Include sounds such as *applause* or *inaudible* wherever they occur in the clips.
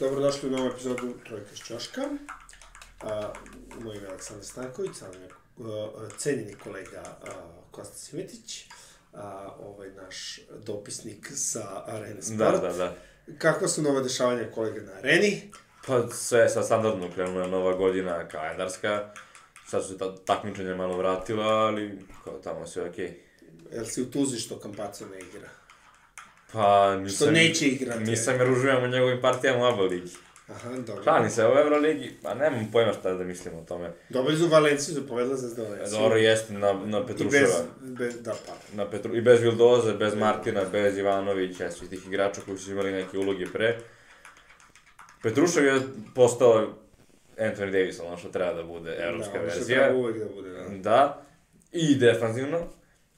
Dobrodošli u novu epizodu Trojka iz Ćoška. A, moj ime je Aleksandar Stanković, sa mnom je a, cenjeni kolega a, Kosta Simetić, a, ovaj naš dopisnik sa Arene Sport. Da, da, da. Kakva su nova dešavanja kolega na Areni? Pa sve sa standardno krenula nova godina kalendarska. Sad su se ta takmičenja malo vratila, ali kao tamo sve okej. Okay. Jel si u tuzi što Kampaco ne igra? Pa nisam... Što neće igrati. Nisam jer uživam u njegovim partijama u ABA ligi. Aha, dobro. Šalim se, u Euroligi, pa nemam pojma šta da mislim o tome. Dobili su Valenciju, su povedla za Valenciju. Dobro, jeste na, na I bez, Petruševa. bez, da, pa. Na Petru, I bez Vildoze, bez Martina, bez Ivanovića, svih tih igrača koji su imali neke uloge pre. Petrušev je postao Anthony Davis, ono što treba da bude evropska da, ono što verzija. treba uvek da bude, da. Da, i defanzivno.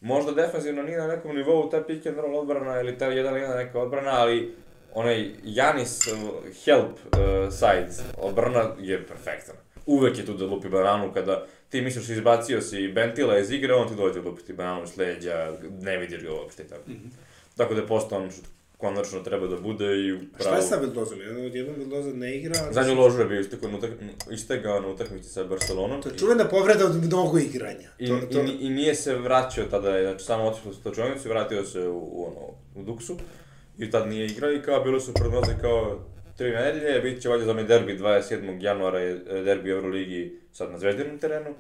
Možda defanzivno nije na nekom nivou ta pick and roll odbrana ili ta jedan jedna neka odbrana, ali onaj Janis uh, help uh, side odbrana je perfektan. Uvek je tu da lupi bananu kada ti misliš izbacio si Bentila iz igre, on ti dođe lupiti bananu s leđa, ne vidiš ga uopšte i tako. Mm -hmm. Tako da je postao što konačno treba da bude i A pravo... šta je sa Vildozom? Jedan od jednog Vildoza ne igra. a- Zadnju ložu je bio istekao na, utak, istegao na utakmici sa Barcelonom. To je čuvena povreda od mnogo igranja. I, to, to, i, I nije se vraćao tada, znači samo otišao u točionicu i vratio se u, u, ono, u Duksu. I tad nije igrao i kao bilo su prognoze kao tri nedelje, bit će valjda za onaj derbi 27. januara je derbi Euroligi sad na zvezdinom terenu.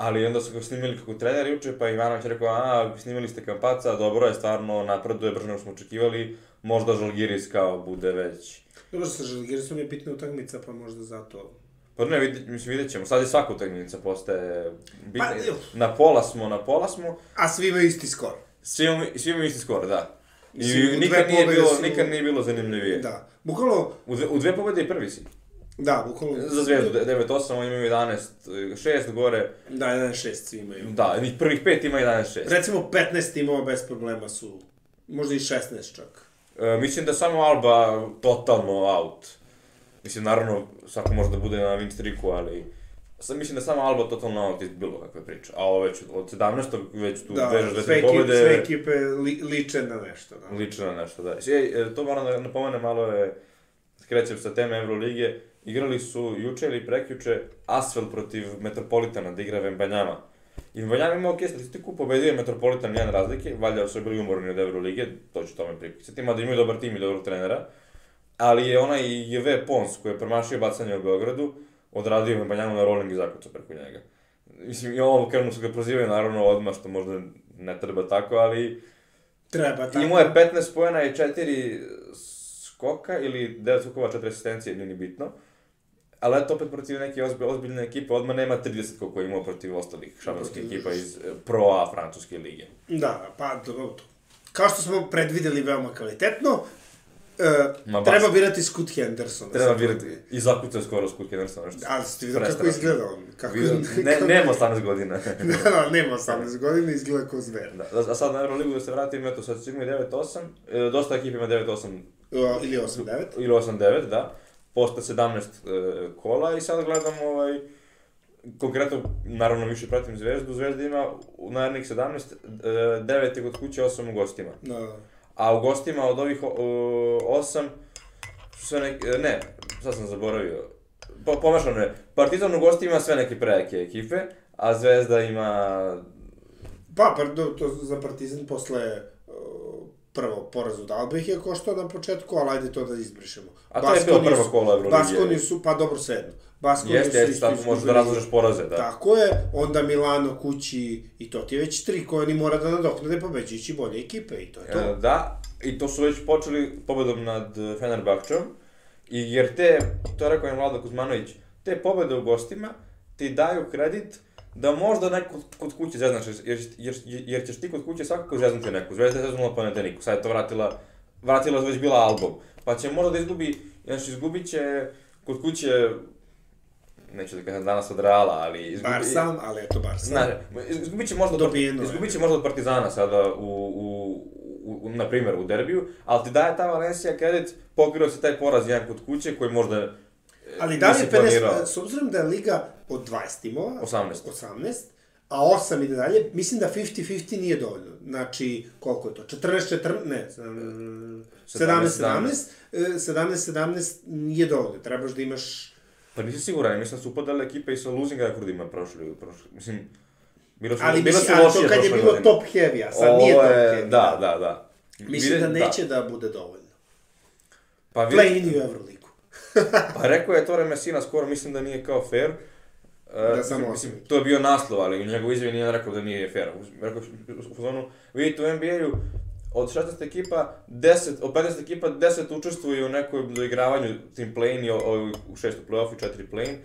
Ali onda su ga snimili kako trener juče, pa Ivanović rekao, a, snimili ste Kampaca, dobro je, stvarno napreduje, brže nego smo očekivali, možda Žalgiris kao bude već. Dobro, sa Žalgirisom je bitna utakmica, pa možda zato... Pa ne, vid, mislim, vidjet ćemo, sad je svaka utakmica postaje bitna. Pa, na pola smo, na pola smo, A svi imaju isti skor. Svi imamo, svi imamo isti skor, da. I dve nikad nije, bilo, su- nikad nije bilo zanimljivije. Da. Bukvalno, U, dve, u dve pobede i prvi si. Da, bukvalno... Za zvezdu 9-8, oni imaju 11, 6 gore. Da, 1-6 svi imaju. Da, njih prvih pet ima 11-6. Recimo 15 timova bez problema su, možda i 16 čak. E, mislim da samo Alba totalno out. Mislim, naravno, svako može da bude na win streaku, ali... Sad mislim da samo Alba totalno out iz bilo kakve priče. A ovo već od 17. već tu Da, vežeš dve sve, pobede. sve ekipe li, liče na nešto, da. Liče na nešto, da. E, e, to moram da napomenem malo je, skrećem sa teme Evrolige, igrali su juče ili prekjuče Asvel protiv Metropolitana da igra Vembanjama. I Vembanjama ima ok statistiku, pobedio je Metropolitan jedan razlike, valjda su bili umorni od Evrolige, to ću tome pripisati, mada imaju dobar tim i dobrog trenera. Ali je onaj JV Pons koji je promašio bacanje u Beogradu, odradio Vembanjamu na rolling i zakucao preko njega. Mislim, i ovo krenu su ga prozivaju naravno odmah, što možda ne treba tako, ali Treba tako. Imao je 15 pojena i 4 skoka ili 9 skokova, 4 asistencije, nije ni bitno. Ali eto opet protiv neke ozbilj, ozbiljne ekipe, odmah nema 30 koliko je imao protiv ostalih šampionskih ekipa iz eh, Pro A francuske lige. Da, pa dobro. Kao što smo predvideli veoma kvalitetno, Ma, treba birati Scoot Hendersona. Treba birati. I zakucao skoro Scoot Henderson, nešto. Ali ste vidio kako izgleda on? Kako, Vidio- Ne, nema 18 godina. *laughs* da, da, nema 18 godina, izgleda kao zver. da, a sad na Euroligu da se vratim, eto sad imali 9-8, e, dosta ekipa ima 9-8 O, ili 8-9. ili 8-9, da. Posle 17 e, kola i sad gledam ovaj, konkretno, naravno više pratim Zvezdu, Zvezda ima u narednih 17, e, 9 je kod kuće, 8 u gostima. Da, da. A u gostima od ovih 8 su sve neke, e, ne, sad sam zaboravio, po, pomešano je, Partizan u gostima ima sve neke prejake ekipe, a Zvezda ima Pa, pardon, to za Partizan posle prvo poraz od Albe ih je koštao na početku, ali ajde to da izbrišemo. A to je bilo prvo kolo Evrolige. Baskoni su, pa dobro, sedno. Baskoni Jeste, su jeste, tako možeš da razložeš poraze, da. Tako je, onda Milano kući i to ti je već tri koje oni mora da nadoknade pobeđujući bolje ekipe i to je to. E, Da, i to su već počeli pobedom nad Fenerbahčom, i jer te, to je rekao je Vlada Kuzmanović, te pobede u gostima ti daju kredit da možda neko kod kuće zeznaš, jer, jer, jer ćeš ti kod kuće svakako zeznuti neku. Zvezda je zeznula Paneteniku, sad je to vratila, vratila već bila album. Pa će možda da izgubi, znači izgubit će kod kuće, neću da kažem danas od Reala, ali izgubi... Bar sam, ali eto bar sam. Znaš, izgubit će možda, Dobijeno je. izgubit će možda od Partizana sada u, u, u, u, na primjer, u derbiju, ali ti daje ta Valencija kredit, pokrio se taj poraz jedan kod kuće koji možda Ali da li je planirao. 50, s obzirom da je liga od 20 timova, 18. 18 a 8 ide dalje, mislim da 50-50 nije dovoljno. Znači, koliko je to? 14-14, ne, 17-17, 17-17 nije dovoljno. Trebaš da imaš... Pa nisi siguran, mislim da su upadale ekipe i sa losing rekordima prošli, prošli, mislim, bilo su, Ali, bilo su ali to kad je bilo godine. top heavy, a sad nije Ovo top je- heavy. Da, da, da. Mislim da Vide- neće da, bude dovoljno. Pa, vidi, Play-in u Euroligu. Pa rekao je Tore Messina skoro, mislim da nije kao fair. E, Da samo mislim, to je bio naslov, ali u njegovoj izjavi nije rekao da nije fair. Rekao u fazonu, vidite u NBA-u, od 16 ekipa, 10, od 15 ekipa, 10 učestvuju u nekom doigravanju tim play-in i o- u šestu play-off i četiri play-in.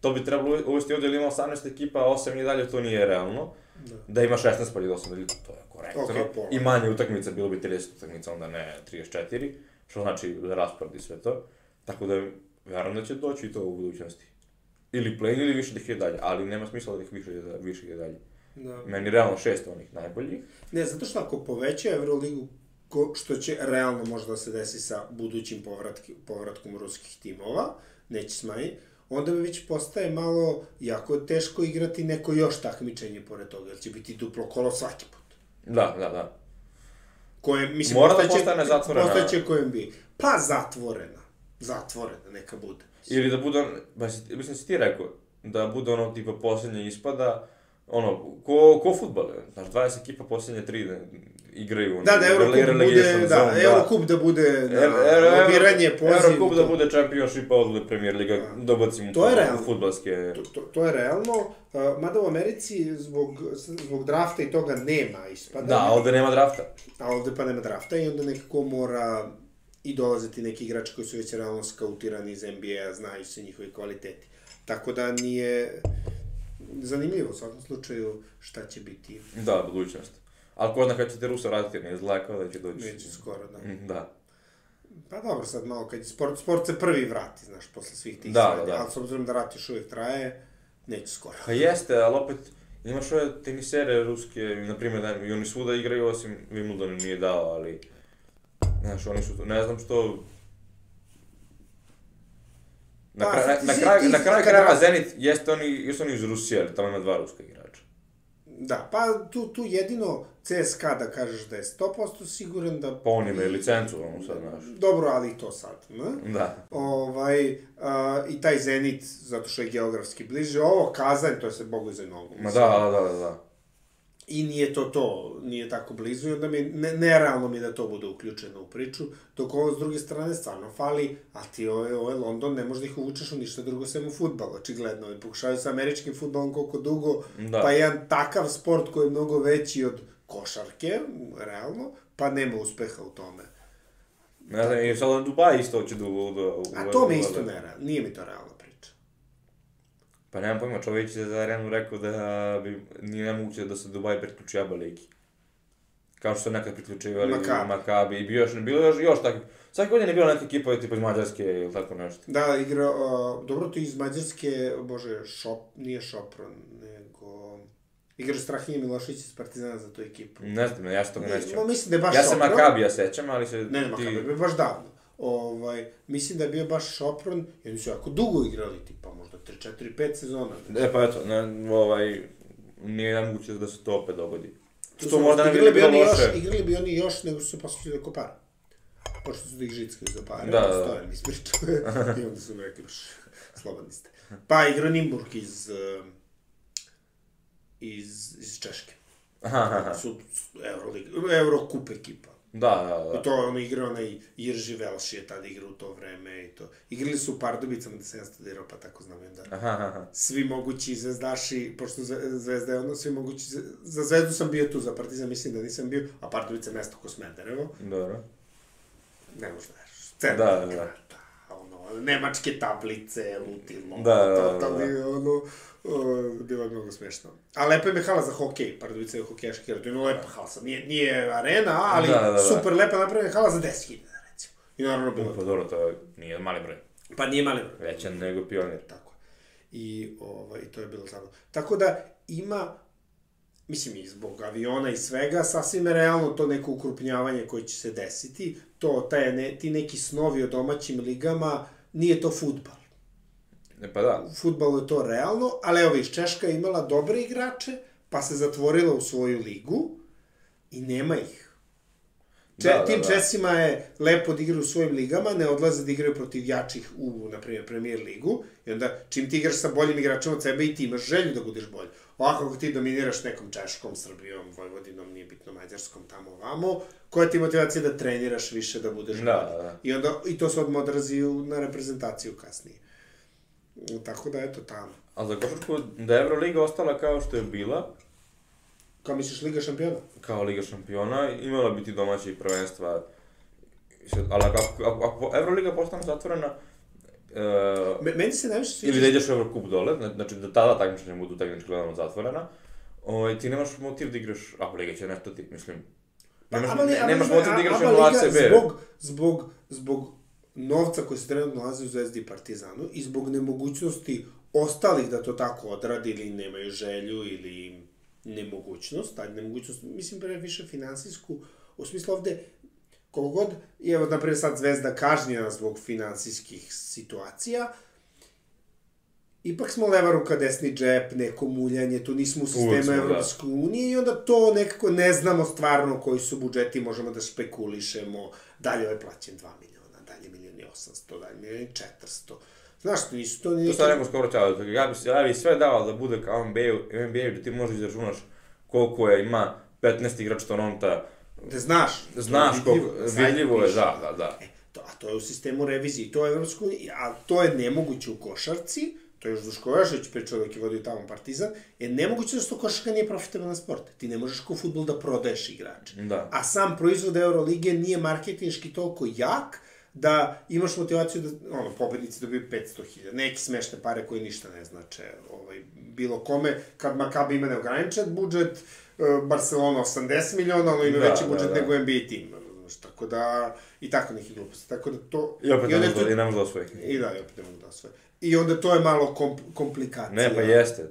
To bi trebalo uvesti ovdje, ili ima 18 ekipa, a 8 i dalje, to nije realno. Da. Da ima 16 pa ili 8, da li to je korektno. Pola. I manje utakmica, bilo bi 30 utakmica, onda ne 34, što znači raspored i sve to. Tako da, vjerujem da će doći i to u budućnosti. Ili play ili više da ih je dalje, ali nema smisla da ih više, ide- više ide dalje. Da. Meni realno šest onih najboljih. Ne, zato što ako poveća Euroligu, ko, što će realno možda da se desi sa budućim povratki, povratkom ruskih timova, neće smanjiti, onda mi već postaje malo jako teško igrati neko još takmičenje pored toga, jer će biti duplo kolo svaki put. Da, da, da. Koje, mislim, Mora da postane zatvorena. Postaće kojem bi. Pa zatvorena. Zatvorena, neka bude. Ili da bude, ba, mislim si ti rekao, da bude ono tipa posljednje ispada, ono, ko, ko futbol, znaš, 20 ekipa posljednje tri ne, igraju. ono, Da, da Eurocup relegation bude, zone, da, Eurocup da bude Er- er- lobiranje, poziv. Eurocup da bude championship, odle Premier Liga, Da. dobacimo To je realno. futbalske... To, to, to je realno, uh, mada u Americi zbog, zbog drafta i toga nema ispada. Da, ovde nema drafta. A ovde pa nema drafta i onda nekako mora i dolaziti neki igrači koji su već realno skautirani iz NBA-a, znaju se njihovi kvaliteti. Tako da nije zanimljivo u svakom slučaju šta će biti. Da, budućnost. Ali ko zna kad će te Rusa vratiti, ne izgleda kao da će doći. Neće skoro, da. Mm, Da. Pa dobro, sad malo, kad je sport, sport se prvi vrati, znaš, posle svih tih Da, stvari, da. ali s obzirom da rat još uvijek traje, neće skoro. Pa jeste, ali opet, imaš ove tenisere ruske, na primjer, da, i oni svuda igraju, osim Wimbledon im nije dao, ali... Znaš, oni su, ne znam što... Na, Pa, kraju, na, kraju, na kraju krajeva Zenit, jeste oni, jesu oni iz Rusije, ali tamo ima dva ruska igrača. Da, pa tu, tu jedino CSKA da kažeš da je 100% siguran da... Pa on ima i licencu, ono sad, znaš. Dobro, ali i to sad, ne? Da. Ovaj, a, I taj Zenit, zato što je geografski bliže, ovo Kazanj, to je se Bogu za nogu. Ma da, da, da, da. I nije to to, nije tako blizu i onda mi, ne, nerealno mi da to bude uključeno u priču, dok ovo s druge strane stvarno fali, a ti ovo je London, ne možeš da ih uvučeš u ništa drugo sem u futbal, očigledno. I pokušavaju sa američkim futbalom koliko dugo, Da. pa jedan takav sport koji je mnogo veći od košarke, realno, pa nema uspeha u tome. Ne znam, i sad Dubaj isto će da... da A to mi isto nerealno, nije mi to priča. Pa nemam pojma, čovjek je za arenu rekao da bi nije nemoguće da se Dubaj priključi ABA ligi. Kao što su nekad priključivali Makabi. Makabi i bio još, bilo još, još takvih. Svake godine je bilo neka ekipa tipa iz Mađarske ili tako nešto. Da, igra, uh, dobro to iz Mađarske, bože, šop, nije Šopron, nego... Igra Strahinje Milošević iz Partizana za tu ekipu. Ne znam, ja se toga ne sjećam. mislim da je baš Ja se Šopron. Makabija sećam, ali se Ne, ne, Makabi, je bio baš davno. Ovaj, mislim da je bio baš Šopron, i oni su jako dugo igrali, tipa možda 3, 4, 5 sezona. E pa eto, ne, ovaj, nije nemoguće da se to opet dogodi. Tu Što možda ne bi bilo loše. Još, igrali bi oni još, nego su se posle oko para. Pošto su da ih žickali za pare, Da, da, da, da. Stojan ispričao. *laughs* I onda su mi rekli, baš, slobodni ste. Pa igra Nimburg iz, iz, iz Češke. Aha, aha, aha. Su Eurolig, Eurocup ekipa. Da, da, da. I to ono igra onaj Irži Velš je tada igrao u to vreme i to. Igrali su u Pardubicama da se ja studirao, pa tako znam onda. Aha, aha. Svi mogući zvezdaši, pošto Zve- Zvezda je ono, svi mogući, za Zvezdu sam bio tu, za Partizan mislim da nisam bio, a Pardubica je mesto ko Smederevo, Dobro. ne možda veriš. Da, da, da. igrata, ono, nemačke tablice, lutilo, Da, da, da, da. ono, o, bilo je mnogo smešno. A lepa je hala za hokej, Pardubica je hokejaški igra, to je lepa hala, nije, nije arena, ali Da, da, da. super lepa napravljena hala za 10.000, recimo. I naravno bilo, Pa dobro, to nije mali broj. pa nije mali broj. Veća nego pionir. Tako. I ovaj, to je bilo zabavno. Tako da ima, mislim i zbog aviona i svega, sasvim je realno to neko ukrupnjavanje koje će se desiti. To, taj, ne, ti neki snovi o domaćim ligama, nije to futbal. E pa da. U futbalu je to realno, ali evo viš, Češka je imala dobre igrače, pa se zatvorila u svoju ligu i nema ih. Če, Da, da, tim da. Česima je lepo da igraju u svojim ligama, ne odlaze da igraju protiv jačih u, na primjer, premier ligu, i onda čim ti igraš sa boljim igračima od sebe i ti imaš želju da budeš bolji. Ovako ako ti dominiraš nekom Češkom, Srbijom, Vojvodinom, nije bitno Mađarskom, tamo ovamo, koja ti motivacija da treniraš više, da budeš Da, bolji. da, da. I, onda, I to se odmah odrazi na reprezentaciju kasnije. Tako da, eto, tamo. A za košarku, da je Euroliga ostala kao što je bila, Kao misliš Liga šampiona? kao Liga šampiona, imala bi ti domaćih prvenstva, i sad- ali ako, ako, ako Euroliga postane zatvorena, uh, Me, meni se najviše sviđa... ili da ideš u Eurocup dole, zna- znači da tada takmičenja budu tehnički gledano zatvorena, ovaj, ti nemaš motiv da igraš, a Liga će nešto ti, mislim, nemaš, Aba li- ne, nemaš motiv da igraš u ACB. Zbog, zbog, zbog novca koji se trenutno nalazi u Zvezdi i Partizanu i zbog nemogućnosti ostalih da to tako odradi ili nemaju želju ili nemogućnost, ajde nemogućnost, mislim pre više finansijsku, u smislu ovde, koliko god, i evo, naprijed sad Zvezda kažnjena zbog finansijskih situacija, ipak smo leva ruka, desni džep, neko muljanje, tu nismo u sistemu smo, da. Evropske unije i onda to nekako ne znamo stvarno koji su budžeti, možemo da špekulišemo, dalje ovaj plaćen 2 miliona, dalje milion i 800, dalje milion i 400. Znaš, to nisu to ni... To sad neko skoro čao, ja bi, ja bi sve dao da bude kao NBA, NBA da ti možeš izračunaš koliko je, ima 15 igrač Toronta, Da znaš. znaš koliko, vidljivo, je, da, da, da. E, to, a to je u sistemu revizije, to je Evropsko a to je nemoguće u košarci, to je još Duško Jošović pričao dok je vodio tamo Partizan, je nemoguće da što košarka nije profitabilan sport. Ti ne možeš kao futbol da prodaješ igrače. Da. A sam proizvod Euroligije nije marketinški toliko jak da imaš motivaciju da, ono, pobednici dobiju 500.000, neke smešne pare koje ništa ne znače ovaj, bilo kome, kad Maccabi ima neograničen budžet, e, Barcelona 80 miliona, ono ima Da, veći da, budžet da. nego NBA tim, znaš, tako da, i tako neki gluposti, tako da to... I opet ne onda može da, i ne može da osvoji. I da, i opet ne mogu da osvoje. I onda to je malo komp komplikacija. Ne, pa jeste.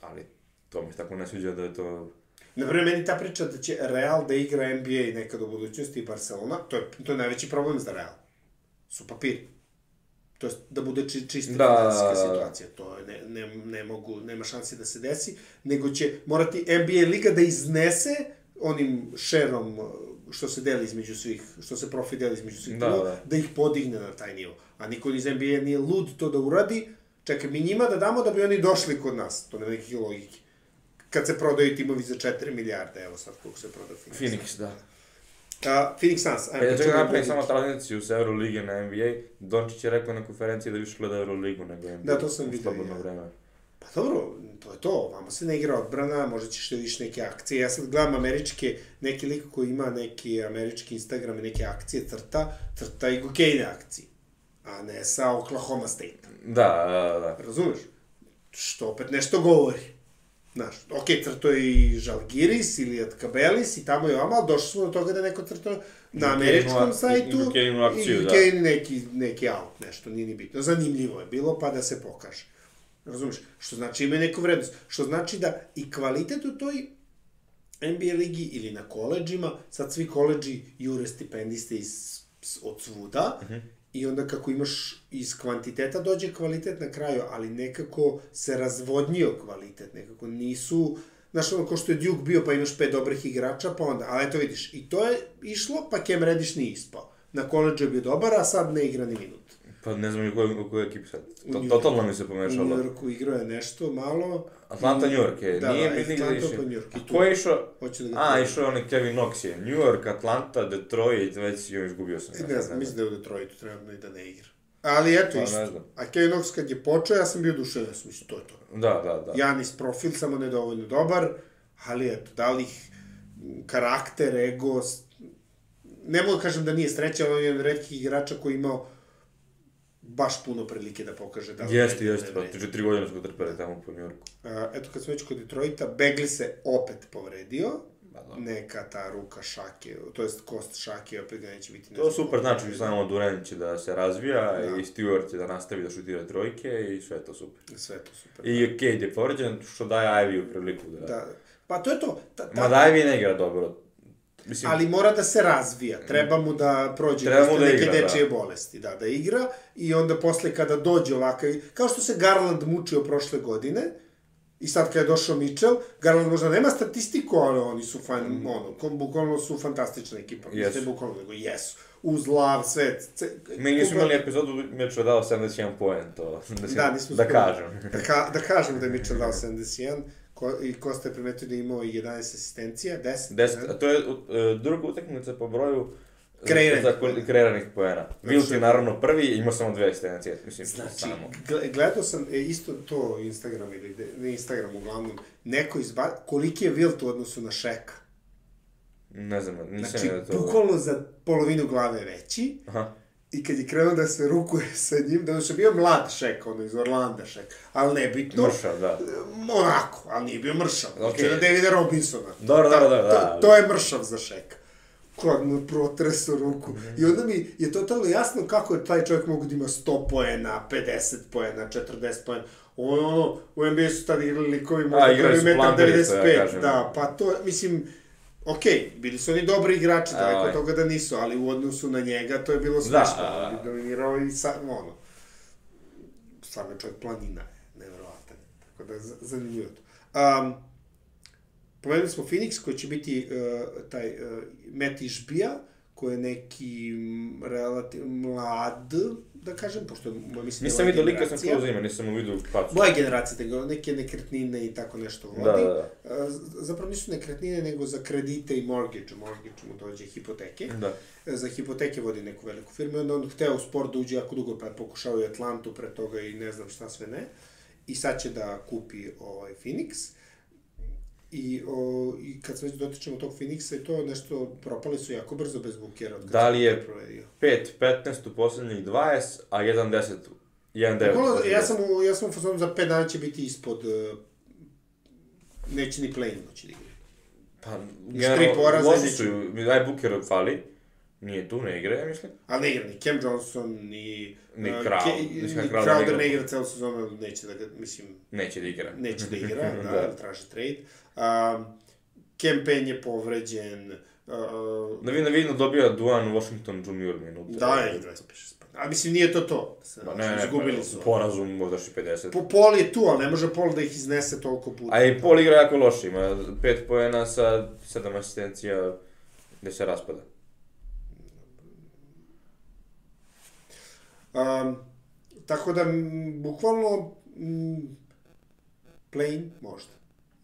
Ali, to mi tako ne sviđa da je to... Na primjer, meni ta priča da će Real da igra NBA nekad u budućnosti i Barcelona, to je, to je najveći problem za Real. Su papiri. To je da bude či, čista Da, da, finansijska da, da. situacija. To je, ne, ne, ne mogu, nema šanse da se desi, nego će morati NBA liga da iznese onim šerom što se deli između svih, što se profit deli između svih Da, da. da ih podigne na taj nivo. A niko iz NBA nije lud to da uradi, čekaj, mi njima da damo da bi oni došli kod nas. To nema nekih logike. Kad se prodaju timovi za 4 milijarde, evo sad koliko se prodao Phoenix. Phoenix, da. A, Phoenix Suns, pričamo čekaj o napravim samo tranziciju s Eurolige na NBA, Dončić je rekao na konferenciji da više gleda Euroligu nego NBA. Da, to sam vidio, slobodno ja. vreme. Pa dobro, to je to, vamo se ne igra odbrana, možda ćeš da vidiš neke akcije. Ja sad gledam američke, neki lik koji ima neki američki Instagram i neke akcije crta, crta i gokejne akcije, a ne sa Oklahoma State. Da, da, da. Razumeš? Što opet nešto govori. Znaš, ok, crto je i Žalgiris ili Atkabelis i tamo i ovamo, ali došli smo do toga da je neko crto na američkom sajtu i akciju, i da. neki, neki out, nešto, nije ni bitno. Zanimljivo je bilo, pa da se pokaže. Razumeš? Što znači ima neku vrednost. Što znači da i kvalitet u toj NBA ligi ili na koleđima, sad svi koleđi jure stipendiste iz, od svuda, i onda kako imaš iz kvantiteta dođe kvalitet na kraju, ali nekako se razvodnio kvalitet, nekako nisu, znaš ono ko što je Duke bio pa imaš pet dobrih igrača, pa onda, ali eto vidiš, i to je išlo, pa Cam Reddish nije ispao. Na koleđu je bio dobar, a sad ne igra ni minut. Pa ne znam u kojoj, u ekipi sad. U To, totalno mi se U pomešalo. New Yorku igrao je nešto malo. Atlanta, New York je. Da, Nije da, mi nigde išao. pa New York. I ko je išao? Hoće da A, išao je onaj Kevin Knox je. New York, Atlanta, Detroit, već joj izgubio sam. Ne znam, mislim da je u Detroitu trenutno i da ne igra. Ali eto, Pa, isto. ne. A Kevin Knox kad je počeo, ja sam bio dušen, ja sam mislio, to je to. Da, da, da. Janis profil, samo nedovoljno dobar, ali eto, da li ih karakter, ego, ne mogu da kažem da nije sreća, ali on je jedan redkih igrača koji je imao baš puno prilike da pokaže da Jeste, jeste, pa ti četiri godine smo trpeli tamo po. A, eto, kad smo već kod Detroita, Begli se opet povredio, da. neka ta ruka šake, to jest kost šake, opet ga neće biti... To znam super znači samo Durant će da se razvija Da. i Stewart će da nastavi da šutira trojke i sve je to super. Sve to super. I Cade je povređen, što daje Ivy u priliku da... Da, pa to je to. Ta, ta, Mada Ivy ne igra dobro. Mislim, Ali mora da se razvija, treba mu da prođe Treba mu da neke igra, dečije da. bolesti, da, da igra i onda posle kada dođe ovakav, kao što se Garland mučio prošle godine, I sad kad je došao Mitchell, Garland možda nema statistiku, ali oni su fan, mm. ono, kom, bukvalno su fantastična ekipa. Yes. Ne bukvalno, nego jesu. Uz lav, sve. Ce, Mi nismo kupa- imali epizodu, Mitchell je dao 71 poen, to da, *laughs* Da, nismo da kažem. Da, ka, da kažem da je Mitchell dao 71, ko, i Kosta je primetio da je imao i 11 asistencija, 10. Deset, ne? a to je uh, druga utakmica po broju uh, Kreiranih za poena. kreiranih poena. Znači- Wilt je naravno prvi i imao samo dve asistencije, mislim, Znači, samo. gle- gledao sam e, isto to Instagram ili ne Instagram uglavnom, neko izba... koliki je Wilt u odnosu na Šeka. Ne znam, nisam Znači, znači, to... bukvalno za polovinu glave veći. Aha. I kad je krenuo da se rukuje sa njim, da je bio mlad Šek, ono iz Orlanda Šek, ali nebitno. Mršav, da. Onako, ali nije bio mršav. Okay. na Davida Robinsona. Dobro, dobro, dobro, to, da. To je mršav za Šeka. Kad mu protresu ruku. Mhm. I onda mi je totalno jasno kako je taj čovjek mogu da ima 100 poena, 50 poena, 40 poena. On, ono, u NBA su tad igrali likovi možda igrali koji su metar plamberi, što ja 95, kažem. da, pa to, mislim, okej, bili su oni dobri igrači, daleko Aj. od toga da nisu, ali u odnosu na njega to je bilo Da, smešno, a- on dominirao i sa, ono, stvarno je čovjek planina, je, nevjerovatan, je. tako da je zanimljivo to. Um, Pomenuli smo Phoenix, koji će biti uh, taj uh, Matt Išbija, koji je neki mm, relativ mlad, da kažem, pošto je, mislim, Nisam moja vidio lika sam skroz ima, nisam vidio facu. Moja generacija, nego neke nekretnine i tako nešto vodi. Da, da, da. Uh, zapravo nisu nekretnine, nego za kredite i mortgage. Mortgage mu dođe hipoteke. Da. Za hipoteke vodi neku veliku firmu i onda on hteo u sport da uđe jako dugo, pa je pokušao i Atlantu pre toga i ne znam šta sve ne. I sad će da kupi ovaj Phoenix. I, o, I kad se već dotičemo tog Phoenixa i to nešto, propali su jako brzo bez Bukera. Da li je- Booker provedio. 5, 15 u poslednjih 20, a 1, 10, 1, 9. Bukvalno, ja sam, u, ja sam u fazonu za 5 dana će biti ispod, uh, neće ni play moći da igra. Pa, poraza loši su, aj Booker fali, nije tu, ne igra, ja mislim. Ali ne igra ni Cam Johnson, ni... Ni uh, Crowder. Ke- Mislim, ni Crowder ne igra. celu sezonu, neće da ga, mislim, Neće da igra. neće da igra, *laughs* da, Da. da. traži trade. Um, Payne je povređen, uh, Da vi navidno dobija Duan Washington Jr. minute. da je 25 A mislim, nije to to. Se, Ma ne, izgubili su. Porazum možda i 50. Po, Pol je tu, ali ne može Pol da ih iznese toliko puta. A i Paul igra jako loše, ima 5 poena sa 7 asistencija gde se raspada. Um, tako da, m, bukvalno, m, plain možda.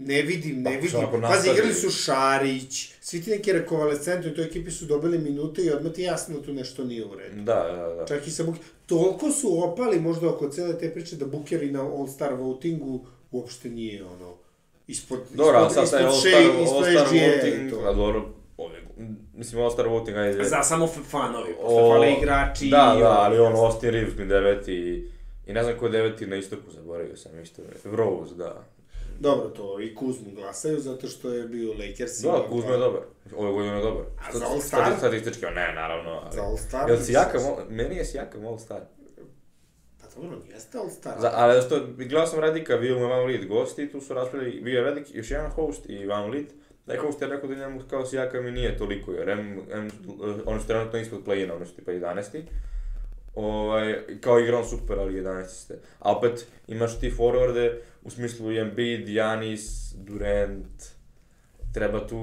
Ne vidim, ne Pa, vidim. Pazi, nastavi- igrali su Šarić, svi ti neki rekovalescenti u toj ekipi su dobili minute i odmah ti jasno da tu nešto nije u redu. Da, da, da. Čak i sa Buker. Toliko su opali možda oko cele te priče da Buker i na All-Star votingu uopšte nije ono ispod Dobro, ispod, sad ispod ispod All-Star SGA i voting, to. a dobro, ove, mislim All-Star voting, ajde. Za samo fanovi, posle fale igrači. Da, da, ali on. Austin Reeves mi deveti i, i ne znam ko je deveti na istoku, zaboravio sam isto. Rose, da. Dobro, to i Kuzmu glasaju zato što je bio Lakers. Da, Kuzma je dobar. Ove godine je dobar. A za All-Star? stati- Statistički, ne, naravno. Ali... Za All-Star? Jel si mislim, jaka, meni je Sijakam All-Star. Pa dobro, jeste All-Star. Za, ali što, gledao sam Radika, bio mu je Van Lit gosti, tu su raspravili, bio je Radik, još jedan host i Van Lit. Taj host je rekao da njemu kao Sijakam i nije toliko, jer em, em, oni su trenutno ispod play-ina, oni su tipa 11. Ovaj, kao igra on super, ali 11 ste. A opet imaš ti forwarde, u smislu Embiid, Janis, Durant, treba tu...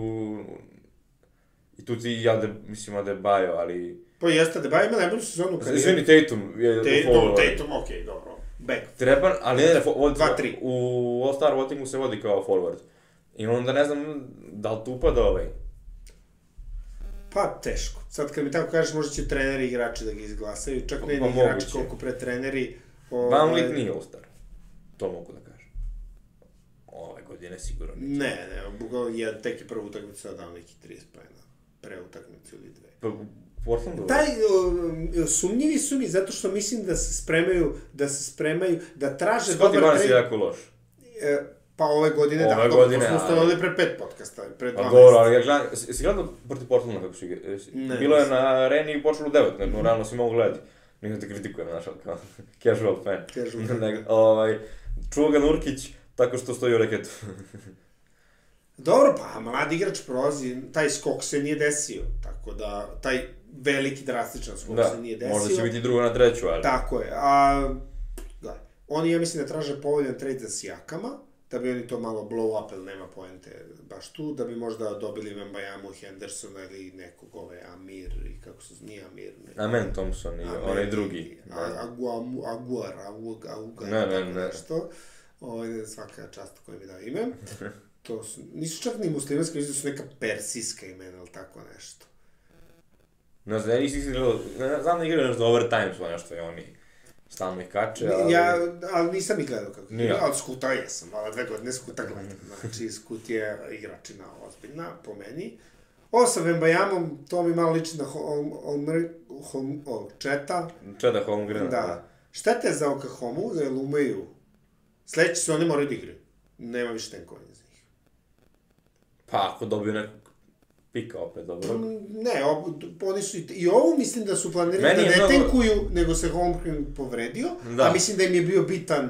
I tu ti ja, de, mislim, Adebayo, ali... Pa jeste, ba ima najbolju sezonu kad Izvini, Tatum je Te, dobro, forwardu. Tatum, okej, dobro. Back. Treba, ali ne, Dva, tri. u All-Star votingu se vodi kao forward. I onda ne znam da li tu upada ovaj. Pa, teško. Sad kad mi tako kažeš, možda će treneri i igrači da ga izglasaju. Čak ne Pa, ni igrači moguće. koliko pre treneri. Van Lit nije All-Star. To mogu da kažem. Ove godine sigurno neće. Ne, ne, bukvalno je tek je prvu utakmicu sad dao neki 30 pojena. Pre utakmicu ili dve. Pa, Portlandu? Taj, o, sumnjivi su mi zato što mislim da se spremaju, da se spremaju, da traže Scottie dobar Barnes je jako loš. E, pa ove godine, Ove da, godine, to smo ustanovili pre pet podcasta, pre dva Pa dobro, ali ja gledam, si si gledao protiv Portlanda kako su igrali? Ne, Bilo je na areni i počelo u devet, ne, no, realno si mogu gledati. Nisam te kritikujem, znaš, kao *laughs* casual fan. Casual *laughs* fan, da. ovaj, čuo ga Nurkić tako što stoji u reketu. *laughs* Dobro, pa mlad igrač prolazi, taj skok se nije desio, tako da, taj veliki drastičan skok da, se nije desio. možda će biti drugo na treću, ali... Tako je, a, gledaj, oni, ja mislim da traže povoljan trade za Sijakama, da bi oni to malo blow up, ili nema poente baš tu, da bi možda dobili Vembajamu, Hendersona ili nekog ove Amir, i kako se nije Amir, ne. Amen Thompson i onaj drugi. A, Aguam, Aguar, Aguar, Aguar, Ne, ne, ne. nešto. Ovo svaka čast koji mi dao ime. *laughs* To su, nisu čak ni muslimanske, mislim da su neka persijska imena, ili tako nešto. Ne znam, ja nisam igrao, znam da igraju nešto overtime su nešto i oni stalno ih kače, ali... Ja, ali nisam ih gledao kako. Ni ja. Od Skuta jesam, ali dve godine Skuta gledam. Znači, Skut je igračina ozbiljna, po meni. Ovo sa Vembajamom, to mi malo liči na Hol, Holmr, Holm, o, Četa. Čeda Holmgren. Da. Šteta je za Oklahomu, jer umeju. Sledeći se oni moraju da igraju. Nema više tenkovanja za njih. Pa ako dobiju nekog pika opet, dobro. Ne, ob, oni su i, i ovo mislim da su planirali Meni da ne mnogo- tenkuju, nego se Holmgren povredio, Da. a mislim da im je bio bitan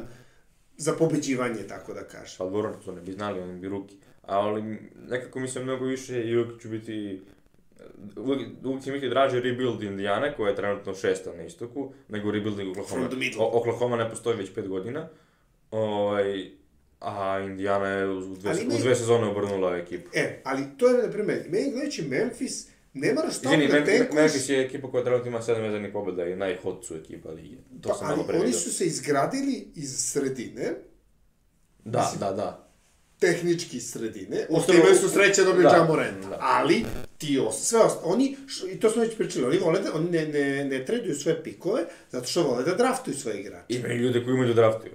za pobeđivanje, tako da kažem. Pa dobro, to ne bi znali, oni bi ruki. Ali nekako mislim mnogo više i uvijek ću biti uvijek, će mi biti draže rebuild Indijane, koja je trenutno šesta na istoku, nego rebuilding Oklahoma. Oklahoma ne postoji već pet godina. Ovaj, a Indijana je u dve, Ali u dve sezone obrnula ekipu. E, ali to je, na primjer, meni gledajući Memphis, ne moraš stalno Izvini, da Mem- tenkuješ, Memphis je ekipa koja trenutno ima sedam vezanih pobjeda i najhot su ekipa lige. To pa, sam ali oni su se izgradili iz sredine, Da, da, da. tehnički iz sredine, Upravo, imali su sreće dobiju da, Jamorenta, da. ali ti os, sve osta, oni, š- i to smo već pričali, oni vole da, oni ne, ne, ne traduju sve pikove, zato što vole da draftuju svoje igrače. Imaju ljude koji imaju da draftuju.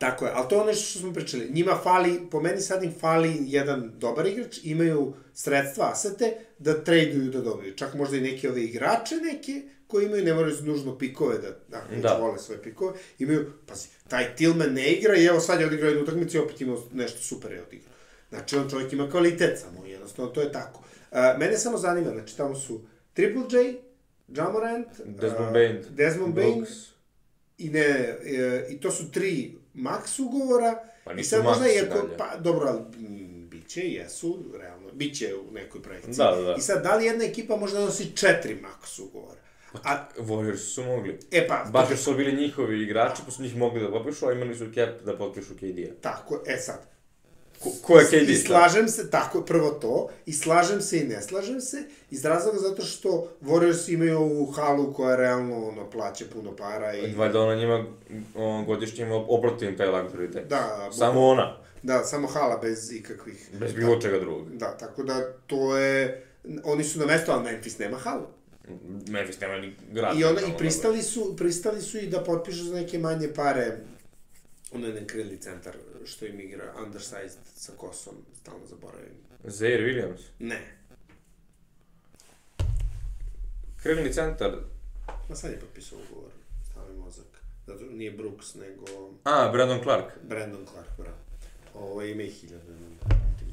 Tako je, ali to je ono što smo pričali. Njima fali, po meni sad im fali jedan dobar igrač, imaju sredstva, asete, da traduju da dobiju. Čak možda i neke ove igrače neke, koji imaju, ne moraju nužno pikove da, da, Da. da. vole svoje pikove, imaju, pazi, taj Tillman ne igra i evo sad je odigrao jednu utakmicu i opet imao nešto super je odigrao. Znači, on čovjek ima kvalitet samo, jednostavno, to je tako. Uh, mene samo zanima, znači, tamo su Triple J, Jamorant, Desmond uh, Bain, Desmond Bain, Brooks. i ne, e, i to su tri max ugovora, Pa i sad možda iako, pa dobro, ali mm, biće, jesu, realno, biće u nekoj projekciji. Da, da, da. I sad, da li jedna ekipa možda nosi četiri max ugovora? A, Warriors su mogli. e pa, Baš su bili njihovi igrači, pa su njih mogli da potpišu, a imali su cap da potpišu KD-a. tako, e sad, Ko, ko je KD? I slažem se, tako, prvo to, i slažem se i ne slažem se, iz razloga zato što Warriors imaju ovu halu koja realno, ono, plaća puno para i... Valjda ona njima on, godišnje ima oprotim taj luxury tax. Da, Samo ona, Da, samo hala bez ikakvih... bez bilo čega drugog. Da, tako da to je... Oni su na mesto, ali Memphis nema halu. Memphis nema ni grad. I onda i pristali su, pristali su i da potpišu za neke manje pare onaj jedan krilni centar što im igra undersized sa kosom, stalno zaboravim. Zaire Williams. Ne. Krilni centar. Ma sad je potpisao ugovor, stavi mozak. Zato nije Brooks, nego A, Brandon Clark. Brandon Clark, bravo. Ovo ima i hiljadu.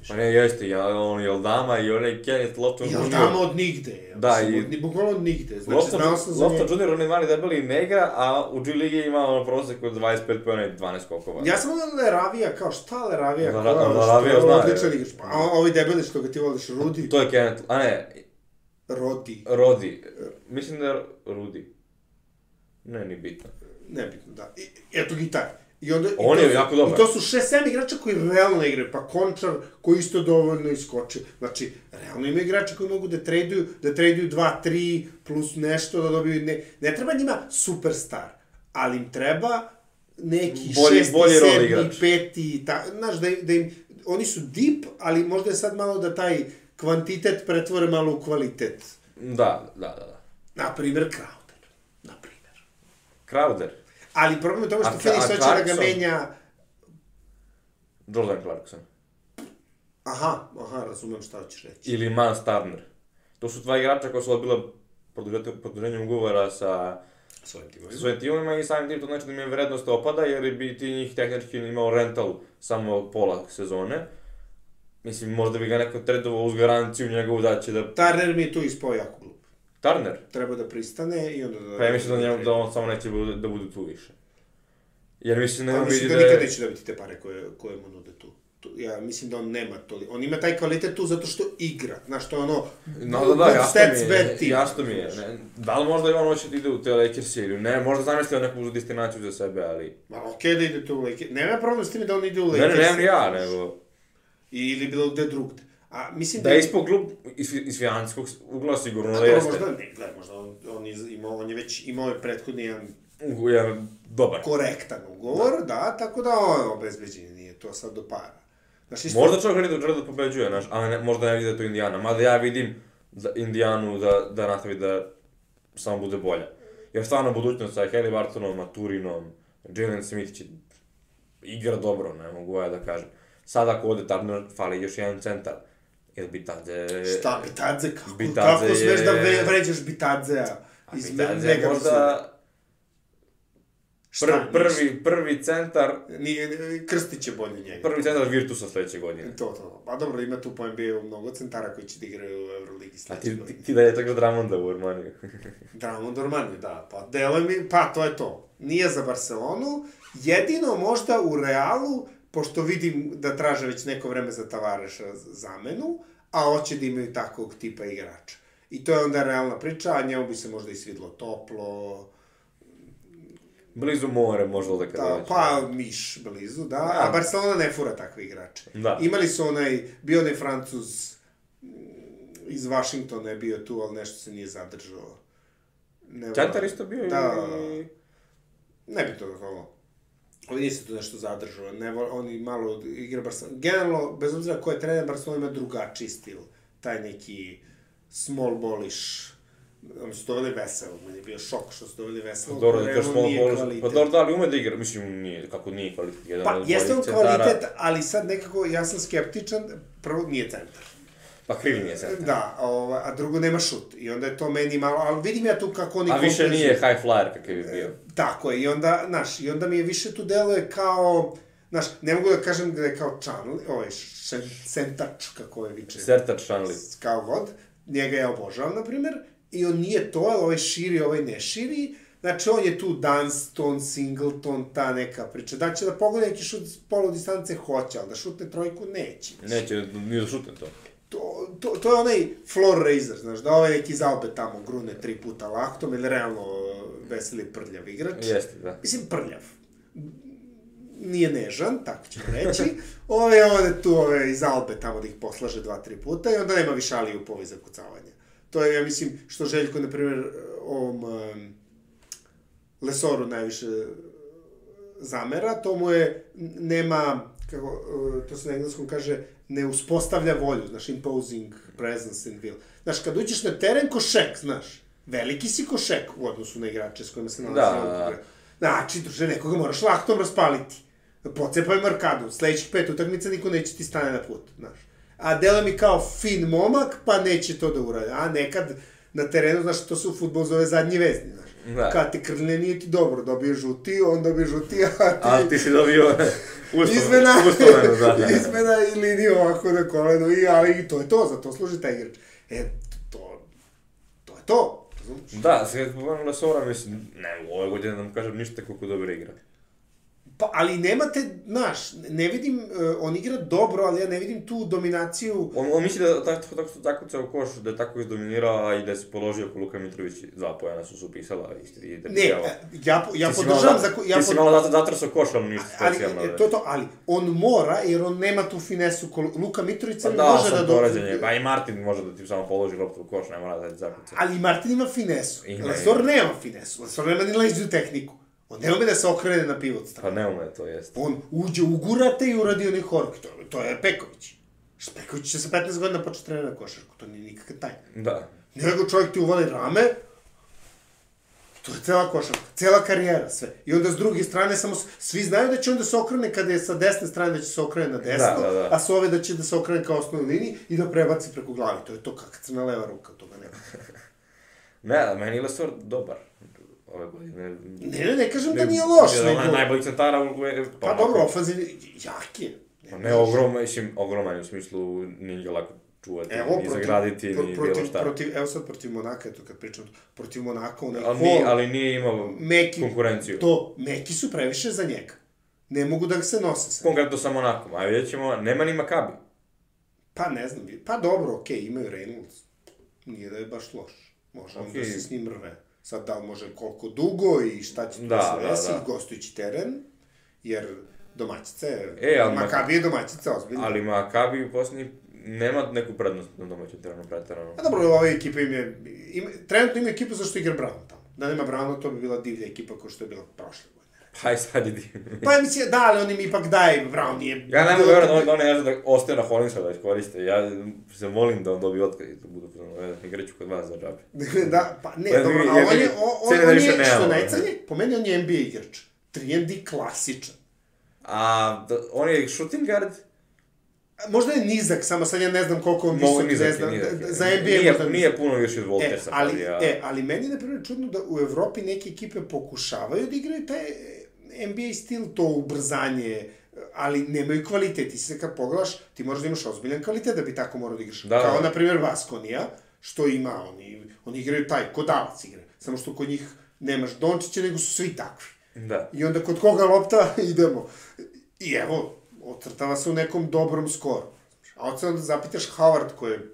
Pa ne, jeste, ja, on je Aldama i onaj Kenneth Lofton Jel Jr. tamo od nigde? Da, i- od- ni- Bukvalno od nigde. Znači, Lofton, znao sam za Lofton. Jr. on je mali debeli ne igra, a u G Ligi ima ono prosek od 25 pojena i 12 skokova. Ja sam ono Leravija, kao šta Leravija, kao što Leravija zna, odličan igrač. Pa, a ovi debeli što ga ti voliš, Rudi, To je Kenneth, a ne, Rodi, Rodi. Mislim da je Rudi. Ne, ni bitno. nebitno, da. I, eto gitar. I onda, i On to je jako dobar. I to su šest, sedam igrača koji realno igraju, pa Končar koji isto dovoljno iskoči. Znači, realno ima igrača koji mogu da traduju, da traduju 2, 3 plus nešto da dobiju, ne, ne treba njima superstar, ali im treba neki Bolji- šesti, bolji sedmi, igrač. peti, ta, znaš, da, da im, oni su deep, ali možda je sad malo da taj kvantitet pretvore malo u kvalitet. Da, da, da. da. Na primjer, Crowder. Na primjer. Crowder. Ali problem je toga što A- Phoenix a hoće da ga menja... Jordan Clarkson. Aha, aha, razumem šta hoćeš reći. Ili Mans Turner. To su dva igrača koja su odbila produženjem ugovora sa Svojim sa timovima. svojim timovima i samim tim to znači da im je vrednost opada jer bi ti njih tehnički imao rental samo pola sezone. Mislim, možda bi ga neko tradovao uz garanciju njegovu da će da... Turner mi je tu ispao jako. Turner? Treba da pristane i onda da... Pa ja mislim da, njemu, da on samo neće bude, da bude tu više. Jer mislim da A on mislim da da nikad neće dobiti te pare koje, koje mu nude tu. Ja mislim da on nema to. On ima taj kvalitet tu zato što igra. Znaš, to je ono... No, da, da, jasno mi je, team, jasno mi je. Ne, da li možda i on hoće da ide u te Lakers ili ne, možda zamislio neku destinaciju za sebe, ali... Ma okej da ide tu u Lakers. Nema problem s tim da on ide u Ne, Lakers. ne, nemam ni ja, nego... Ili bilo gde drugde. A mislim Da je ispod klub iz, iz financijskog ugla sigurno da A dobro, jeste. možda ne, gledaj, možda on, on, je imao, on je već imao je prethodni jedan jedan dobar. korektan ugovor, da. tako da on obezbeđen nije to sad do para. Znaš, isto, Možda čovjek da želi da pobeđuje, znaš, ali ne, možda ne vidi da je to Indijana. Mada ja vidim za Indijanu da, da nastavi da samo bude bolja. Jer stvarno budućnost sa Kelly Bartonom, Maturinom, Jalen Smith će igra dobro, ne mogu ja da kažem. Sad ako ode Turner, fali još jedan centar. Jer Bitadze... Šta, Bitadze, kako, Bitadze kako smeš je- da vređaš Bitadzea A iz Bitadze je možda pr, Šta, prvi, prvi centar, Nije, Krstić je bolji njega. prvi centar Virtusa sledeće godine. To, to. Pa dobro, ima tu po NBA-u mnogo centara koji će da igraju u Euroligi A sledeće ti, godine. ti, ti dalje tako Dramonda u Armaniju. *laughs* Dramon Dormani, da. Pa deluje mi, pa to je to. Nije za Barcelonu, jedino možda u Realu, pošto vidim da traže već neko vreme za Tavareša zamenu, a hoće da imaju takvog tipa igrača. I to je onda realna priča, a njemu bi se možda i svidlo toplo, Blizu more, možda da kada da, hoće. pa Miš blizu, da, Da. a Barcelona ne fura takve igrače. Da. Imali su onaj, bio onaj Francuz mm, iz Vašingtona je bio tu, ali nešto se nije zadržao. Ne, Centar isto bio Da. i... Ne bi to ovo. Ovi nisu tu nešto zadržao, ne, oni malo igra Barcelona. Generalno, bez obzira ko je trener, Barcelona ima drugačiji stil. Taj neki small ballish. Oni su doveli veselo, meni je bio šok što su doveli veselo. Dobro, da realno kažeš malo nije bolje. kvalitet. Pa dobro, da li ume da igra? Mislim, nije, kako nije kvalitet. Jedan Pa, od jeste on kvalitet, ali sad nekako, ja sam skeptičan, prvo nije centar. Pa kriv nije centar. Da, ova, a drugo nema šut. I onda je to meni malo, ali vidim ja tu kako oni A više kompenzuju. nije high flyer kakav je bio. Tako je, i onda, znaš, i onda mi je više tu deluje kao, znaš, ne mogu da kažem da je kao čan, ovaj, sentač, kako je viče, Sertač Šanli. kao god, njega ja obožavam, na primer, i on nije to, ali ovaj širi, ovaj ne širi, znači on je tu Dunston, Singleton, ta neka priča, da će da pogleda neki šut s polu distance, hoće, ali da šutne trojku, neće. Neće ni da šutne to. To, to, to je onaj floor raiser, znaš, da ovaj neki zalbe tamo grune tri puta laktom, ili realno veseli prljav igrač. Jeste, da. Mislim, prljav. Nije nežan, tako ćemo reći. *laughs* Ove, ode tu ove iz Albe tamo da ih poslaže dva, tri puta i onda nema više ali upovi za kucavanje. To je, ja mislim, što Željko, na primjer, ovom um, Lesoru najviše zamera, to mu je, nema, kako, uh, to se na engleskom kaže, ne uspostavlja volju, znaš, imposing presence in will. Znaš, kad uđeš na teren ko šek, znaš, veliki si ko šek u odnosu na igrače s kojima se nalazi. Da, da, da. Znači, druže, nekoga moraš laktom raspaliti. Pocepaj markadu, sledećih pet utakmica niko neće ti stane na put, znaš. A dela mi kao fin momak, pa neće to da uradi. A nekad na terenu, znaš, to se u futbolu zove zadnji vezni, znaš. Da. Kad ti krlje nije ti dobro, dobije žuti, on dobije žuti, a ti... Ali ti si dobio *laughs* uspomenu. Izmena, Uspomenu, da, da. *laughs* izmena i liniju ovako na kolenu, i, ali i to je to, za to služi taj igrač. E, to, to je to, razumiješ? Da, sad pogledam Lesora, mislim, ne, u ove godine da mu kažem ništa koliko dobro igra. Pa, ali nemate, znaš, ne vidim, uh, on igra dobro, ali ja ne vidim tu dominaciju. On, on misli da tako, tako su zakucao koš, da je tako izdominirao, a i da se položio ko Luka Mitrović, dva pojena su se upisala i, i da Ne, e, ja, ja si podržavam za... Ja ti si malo zato zatrasao koš, ali ništa ali, specijalno. e, to to, ali on mora, jer on nema tu finesu, ko Luka Mitrović Pa da, može da... sam do- porađenje, pa i Martin može da ti samo položi loptu u koš, ne mora da ti zakuca. Ali Martin ima finesu. Ima, ima. nema finesu. Lesor nema ni leđu tehniku. On ne ume da se okrene na pivot stranu. Pa ne ume to, jeste. On uđe, ugurate i uradi onaj hork. To, to je Peković. Peković će sa 15 godina početi trenira košarku. To nije nikakva tajna. Da. Nego čovjek ti uvali rame, to je cela košarka, cela karijera, sve. I onda s druge strane, samo, s- svi znaju da će on da se okrene kada je sa desne strane da će se okrene na desno, Da, da, da. a sa ove da će da se okrene kao osnovnoj liniji i da prebaci preko glavi. To je to kakva crna leva ruka, toga nema. *laughs* Ne, meni je Lesor dobar. Ove godine. Ne, ne, ne kažem da nije loš, Jedan od nego... najboljih centara u... Pa dobro, ofanzivni, jak je. Pa ne ogroman, mislim, ogroman u smislu nije ga lako čuvati, Evo, ni protiv, zagraditi, pro, ni protiv, bilo šta. protiv, evo sad protiv Monaka, eto kad pričam, protiv Monaka, onaj ali, nije, ali nije imao Meki, konkurenciju. To, Meki su previše za njega. Ne mogu da se nose sa. Konkretno sa Monakom, a vidjet ćemo, nema ni Makabi. Pa ne znam, pa dobro, okej, imaju Reynolds. Nije da je baš loš. Može on Okej. da se s njim rve. Сад дал може колку дуго и шта ќе да, се да, да. гостујќи терен, јер домачице, е, ал, макаби е домачица, озбилно. Али макаби у Босни нема неку предност на домачите терен, претерано. А добро, ова екипа им е, им, тренутно има екипа зашто игра Брауно там. Да нема Брауно, тоа би била дивна екипа која што е била прошла. Pa i sad divno. Pa mislim, da, ali on im ipak daje, Brown nije... Ja ne mogu vjerovati da oni ne da ostaju na Hollinsa da ih koriste. Ja se molim da on dobije otkaz i da budu pozvano, igraću kod vas za džabe. *laughs* da, pa ne, Pa, dobro, a on mi- je, on, on, da on više je, što najcanje, po meni on je NBA igrač. 3 klasičan. A da, on je shooting guard, Možda je nizak, samo sad ja ne znam koliko on visok, nizak ne znam, nizak da- za NBA nije, možda nije puno više od E, Voltersa. ali, pa ja... e, ali meni je, na primjer, čudno da u Evropi neke ekipe pokušavaju da igraju taj e, NBA stil, to ubrzanje, ali nemaju kvalitet. Ti se kad pogledaš, ti možeš da imaš ozbiljan kvalitet da bi tako morao da igraš. Da, Kao, da. na primjer, Vaskonija, što ima, oni, oni igraju taj, kodavac igre. Samo što kod njih nemaš Dončića, nego su svi takvi. Da. I onda kod koga lopta, *laughs* idemo. I evo, ocrtava se u nekom dobrom skoru. A od sada da zapitaš Howard, koji je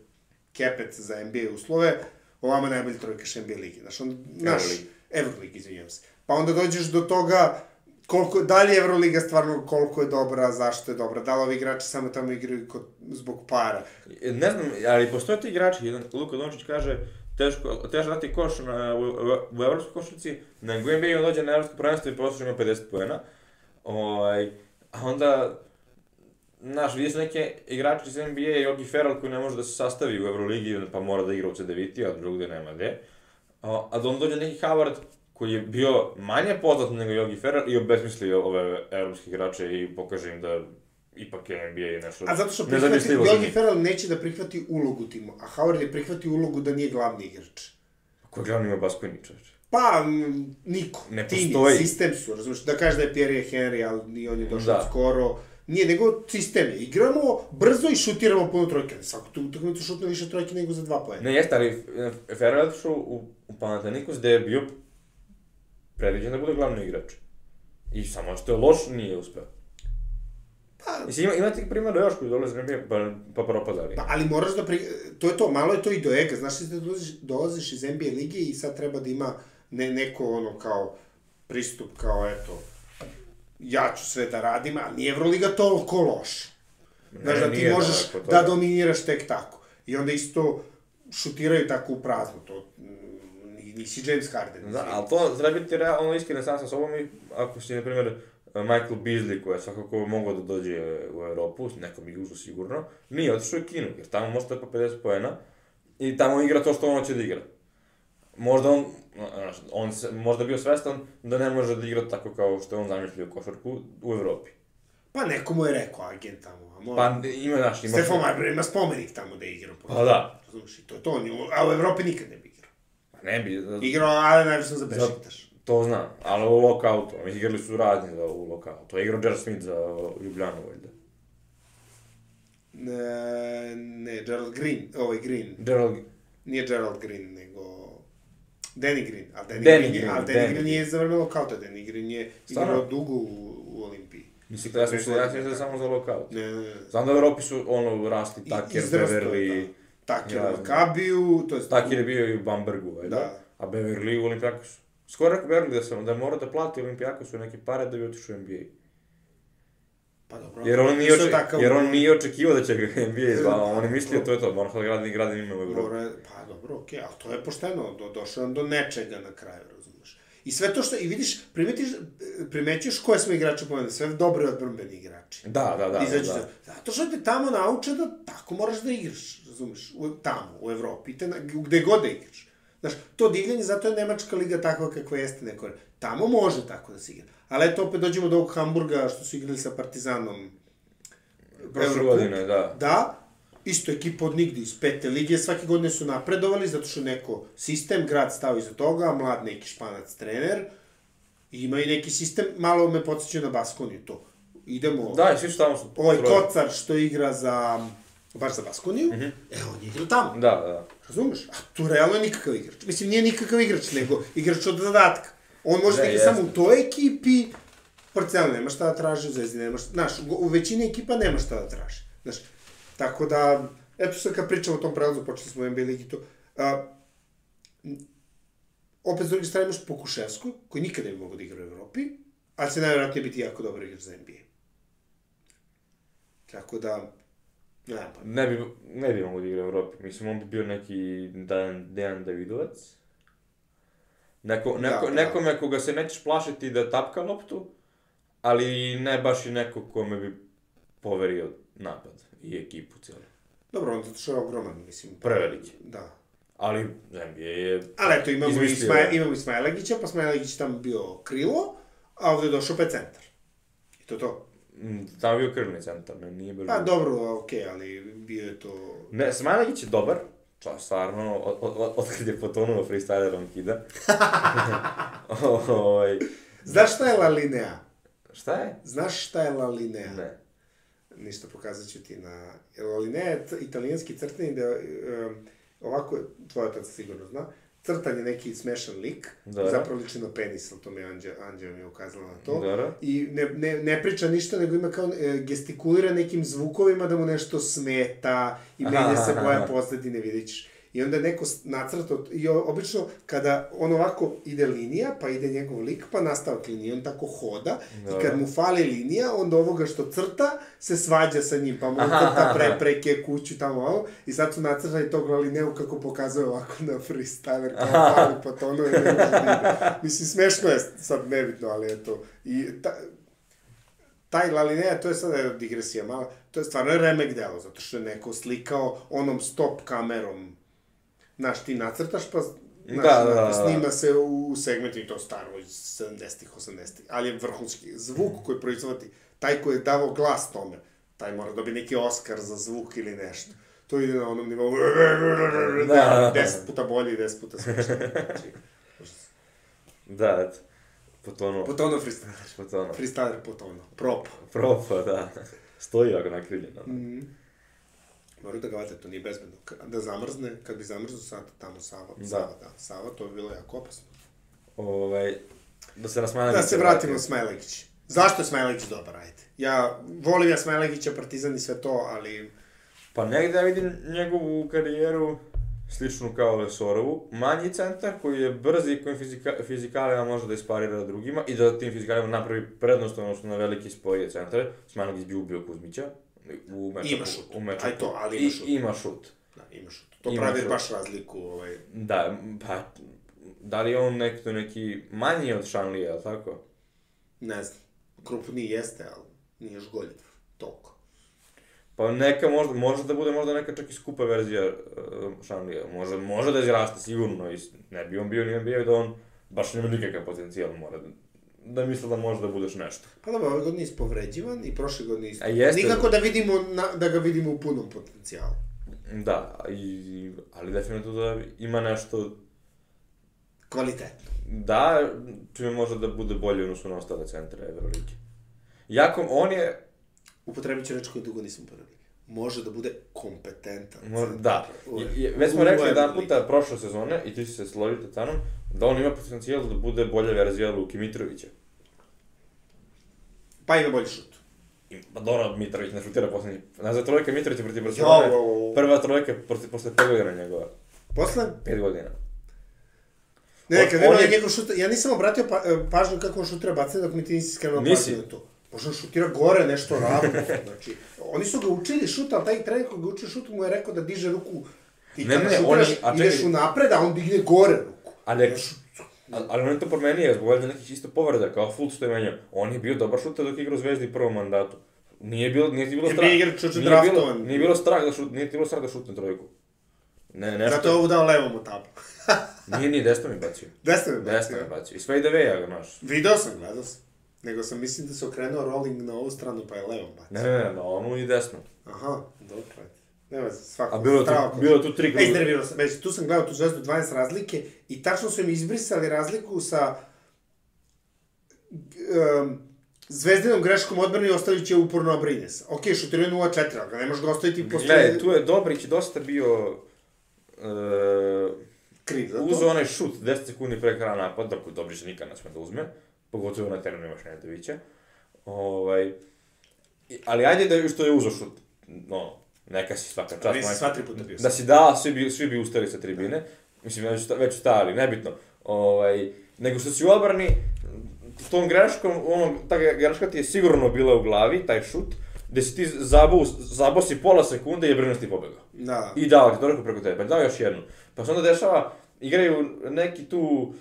kepec za NBA uslove, ovama najbolji trojkaš NBA ligi. Znaš, on, naš, Euroligi. Euroligi, izvinjam se. Pa onda dođeš do toga koliko, da li je Euroliga stvarno koliko je dobra, zašto je dobra, da li ovi igrači samo tamo igraju kod, zbog para. Ne znam, ali postoje ti igrači, jedan Luka Dončić kaže, teško, teško dati koš na, u, u, u evropskoj košarci, nego u NBA on dođe na evropsko prvenstvo i prosječno ima 50 poena. Ovaj, a onda, znaš, vidiš neke igrače iz NBA, Jogi Ferrell koji ne može da se sastavi u Euroligi, pa mora da igra u CDVT, a drugde nema gde. A, a da on dođe neki Howard koji je bio manje poznat nego Jogi Ferrell i obesmislio ove evropske igrače i pokaže im da ipak je NBA nešto A zato što prihvati, Jogi. Ferrell neće da prihvati ulogu timu, a Howard je prihvati ulogu da nije glavni igrač. Ko je glavni ima Baskoni, čoveče? Pa, niko. Ne Tim postoji. sistem su, razumiješ, da kažeš da je Pierre Henry, ali ni on je došao Da. skoro. Nije, nego sistem je. Igramo brzo i šutiramo puno trojke. Svaku tu utakmicu šutne više trojke nego za dva poena. Ne, jeste, ali Ferrell je otišao u, u Panathinaikos gde je bio predviđen da bude glavni igrač. I samo što je loš, nije uspeo. Pa, Mislim, ima, ima tih primjera još koji dolaze na NBA, pa, pa propadali. Pa, ali moraš da pri... To je to, malo je to i do ega. Znaš da dolaziš, dolaziš iz NBA lige i sad treba da ima ne, neko ono kao pristup kao eto ja ću sve da radim, a nije Evroliga toliko loša. Znaš, da ti možeš da dominiraš tek tako. I onda isto šutiraju tako u prazno, to ni- nisi James Harden. Da, ali to treba biti realno iskren sam sa sobom i ako si, na primjer, Michael Beasley, koji je svakako mogao da dođe u Europu, nekom igružu sigurno, nije otišao u Kinu, jer tamo može po 50 poena i tamo igra to što on hoće da igra. Možda on, znaš, on se, možda bio svestan da ne može da igra tako kao što je on zamišljio košarku u Evropi. Pa neko mu je rekao agent tamo, a mora... Pa ima, znaš, ima... Stefan Marbury ima spomenik tamo da je igrao. Pa da. I to je to, on a u Evropi nikad ne bi ne bi, Igrao, ali najviše za Bešiktaš. to znam, ali u lokautu, mi igrali su razni za u lokautu. Igrao Jared Smith za Ljubljanu, valjda. Ne, ne, Gerald Green, ovaj Green. Gerald, Nije Gerald Green, nego... Danny Green. Ali Danny, Danny Green, Green, ali Danny, Danny Green je za vreme lokauta. Danny Green je Stvarno? igrao dugo u, u Olimpiji. mislim, mislio, ja sam mislio da samo za lokaut. Ne, ne, ne. Znam da u Europi su, ono, rasli Tucker, Beverly, da. Tucker Ja. Makabiju, to je... Tucker je bio i u Bambergu, valjda, Da. a Beverly u Olimpijakosu. Skoro rekao Beverly da, sam, da mora da plati Olimpijakosu neke pare da bi otišao u NBA. Pa dobro. Jer on nije, oče, takav- jer on nije očekivao da će ga *laughs* NBA zvao, on je mislio to je to, da gradi, gradi ime u Evropi. Pa dobro, okej, ali to je pošteno, do, došao do nečega na kraju. I sve to što, i vidiš, primetiš, primećuješ koje smo igrače pomenuli, sve dobri odbrambeni igrači. Da, da, da, Izađeš da. da. Zato što te tamo nauče da tako moraš da igraš, razumeš, u, tamo, u Evropi, te, na- gde god da igraš. Znaš, to divljanje, zato je Nemačka liga takva kakva jeste neko. Tamo može tako da se igra. Ali eto, opet dođemo do ovog Hamburga što su igrali sa Partizanom. Prošle godine, da. Da, isto ekipa od nigde iz pete lige, svake godine su napredovali zato što neko sistem, grad stao iza toga, mlad neki španac trener, ima i neki sistem, malo me podsjeća na Baskoniju to. Idemo, Da, i svi su tamo su... ovaj troje. Kocar što igra za, baš za Baskoniju, Mhm. evo on je igrao tamo, Da, da. razumeš? A tu realno je nikakav igrač. Mislim, nije nikakav igrač, nego igrač od zadatka. On može da Ne, igra samo u toj ekipi Partizan nema šta da traži, Zvezdi nema šta, znaš, u većini ekipa nema šta da traži, znaš, tako da, eto sad kad pričamo o tom prelazu, počeli smo u NBA ligi to, a, opet s druge strane imaš Pokuševsku, koji nikada ne bi mogo da igra u Evropi, ali će najvjerojatnije biti jako dobar igrač za NBA. Tako da, ne pa, Ne bi, ne bi mogo da igra u Evropi. Mislim, on bi bio neki Dan, Dejan Davidovac. Neko, neko, Da, da. nekome koga se nećeš plašiti da tapka loptu, ali ne baš i neko kome bi poverio napad i ekipu cijelu. dobro, on zato što je ogroman, mislim. Preveliki. Da. Ali NBA je... Ali eto, imamo, Izmislio Ismaja, imamo Ismailagića, pa Ismailagić tamo bio krilo, a ovde je došao je centar. I to to. Mm, Tamo bio krvni centar, meni nije baš... Pa dobro, okej, ali bio je to... Ne, Smajlagić je dobar, ča, stvarno, od, od, od, kad je potonuo freestylerom kida. *laughs* Ovaj, Znaš šta je La Linea? šta je? Znaš šta je La Linea? Ne. Ništa, pokazat ću ti na... Je c- italijanski crtani, da, um, ovako, tvoj otac sigurno zna, crtan je neki smešan lik, Da. zapravo liči na penis, ali to mi je Anđe, Anđe mi je ukazala na to. Dobro. I ne, ne, ne priča ništa, nego ima kao, e, gestikulira nekim zvukovima da mu nešto smeta i *laughs* menja se boja pozadine, vidit ćeš. I onda je neko nacrtao, i obično kada on ovako ide linija, pa ide njegov lik, pa nastavak linije, on tako hoda, i kad mu fali linija, onda ovoga što crta, se svađa sa njim, pa mu crta prepreke, kuću, tamo malo, i sad su nacrtali tog liniju kako pokazuje ovako na freestyler, kao fali po tonu, da. Mislim, smešno je, sad nebitno, ali je to. I ta, taj La Linea, to je sada digresija mala, to je stvarno remek delo, zato što je neko slikao onom stop kamerom, znaš, ti nacrtaš, pa znaš, Da, da, da, da. snima se u segmentu i to staro iz 70-ih, 80-ih, ali je vrhunski. Zvuk koji proizvodi, taj koji je davao glas tome, taj mora dobiti neki Oscar za zvuk ili nešto. To ide na onom nivou, Da, da, da. deset puta bolje i deset puta smešno. Znači, Da, eto. Potonuo. Potono freestyler. Potonuo. Freestyler potono. Prop. Propa, da. Stoji ako nakriljeno. Mm. Moraju da ga vate, to nije bezbedno. Da zamrzne, kad bi zamrznuo sad tamo Sava, Da. Sava, da, Sava, to bi bilo jako opasno. Ovaj, da se na Da se vratimo na Smajlegić. Zašto je Smajlegić dobar, ajde? Ja volim ja Smajlegića, Partizan i sve to, ali... Pa negde ja vidim njegovu karijeru sličnu kao Lesorovu. Manji centar koji je brz i kojim fizika, fizikalima može da isparira drugima i da tim fizikalima napravi prednost odnosno na veliki sporije centre. Smajlagić bi ubio Kuzmića. U meču, Ima šut. U meču, Aj to, ali I, ima šut. ima šut. Da, imaš to. To Ima pravi šut. baš razliku, ovaj... Da, pa, da li je on neki, neki manji od Šanlija, je li tako? Ne znam. Krupniji jeste, ali nije žgoljiv. Toliko. Pa neka možda, može da bude možda neka čak i skupa verzija uh, Šanlija. Može, može da izraste sigurno i ne bi on bio ni bio da on baš nema nikakav potencijal, mora da, da misle da može da budeš nešto. Pa dobro, ove godine je ispovređivan i prošle godine isto. A jeste. Nikako da vidimo, na, da ga vidimo u punom potencijalu. Da, i, ali definitivno da ima nešto, Kvalitetno. da, čime može da bude bolje u odnosu na ostale centre Euroligi. Jako, on je, Upotrebit ću reč koju dugo nisam upotrebio. Može da bude kompetentan. Da, u- I, i, već smo rekli jedan puta prošle sezone, i ti si se sa mnom, da on ima potencijal da bude bolja verzija Luki Mitrovića. Pa ima bolji šut. I, pa dobro, Mitrović ne šutira poslednji. Nazad trojka Mitrovića protiv jo. Prva trojka protiv, posle 5 godina njegova. Posle, 5 godina. ne, On- kad on nema je- njegov šut, ja nisam obratio pa, e, pažnju kako on šutira bacanje dok mi ti nisi skrenuo pažnju na to. Može on šutira gore nešto ravno. znači, oni su ga učili šut, ali taj trener koji ga učio šut mu je rekao da diže ruku. Ti Ne, ne, šutiraš, on je- a ideš čekaj. u napred, a on digne gore ruku. Ali, Znaš, ali, ali on je to promenio, zbog valjda nekih isto povreda, kao full što je menjao. On je bio dobar šuter dok je igrao Zvezdi u prvom mandatu. Nije bilo, nije ti bilo strah. bio igrač čoče nije bilo, draftovan. nije bilo strah da šut, nije ti bilo strah da šutne trojku. Ne, nešto. Zato je ovu dao levom u tabu. Nije, nije, desno mi bacio. Desno je Desno mi bacio. bacio. I sve ide veja ga, znaš. Video sam, gledao sam. Nego sam mislim da se okrenuo rolling na ovu stranu, pa je levom bacio. Ne, ne, ne, na onu i desno. Aha, dobro. Nema svako. A bilo tu, bilo tu tri E, grupe. iznervirao sam, već tu sam gledao tu zvezdu 12 razlike i tačno su im izbrisali razliku sa um, zvezdinom greškom odbrani ostavit će uporno Abrines. Ok, šutiraju 0-4, ali ga ne možeš ga ostaviti posle Gledaj, tu je Dobrić dosta bio... Uh, kriv za uzeo to. onaj šut 10 sekundi pre kraja napada, koji Dobrić nikad ne sme da uzme, pogotovo na terenu imaš Nedovića. Ovaj, ali ajde da je što je uzo šut, no, neka si svaka čast. Nisi majstor. sva tri puta bio Da si da, svi bi, svi bi ustali sa tribine, mislim, već, sta- već stali, nebitno, ovaj, nego što si u odbrani, tom greškom, ono, ta greška ti je sigurno bila u glavi, taj šut, gde si ti zabao, zabao si pola sekunde i je Brnost ti pobegao. Da. I dao ti toliko preko tebe, pa dao još jednu. Pa se onda dešava, igraju neki tu,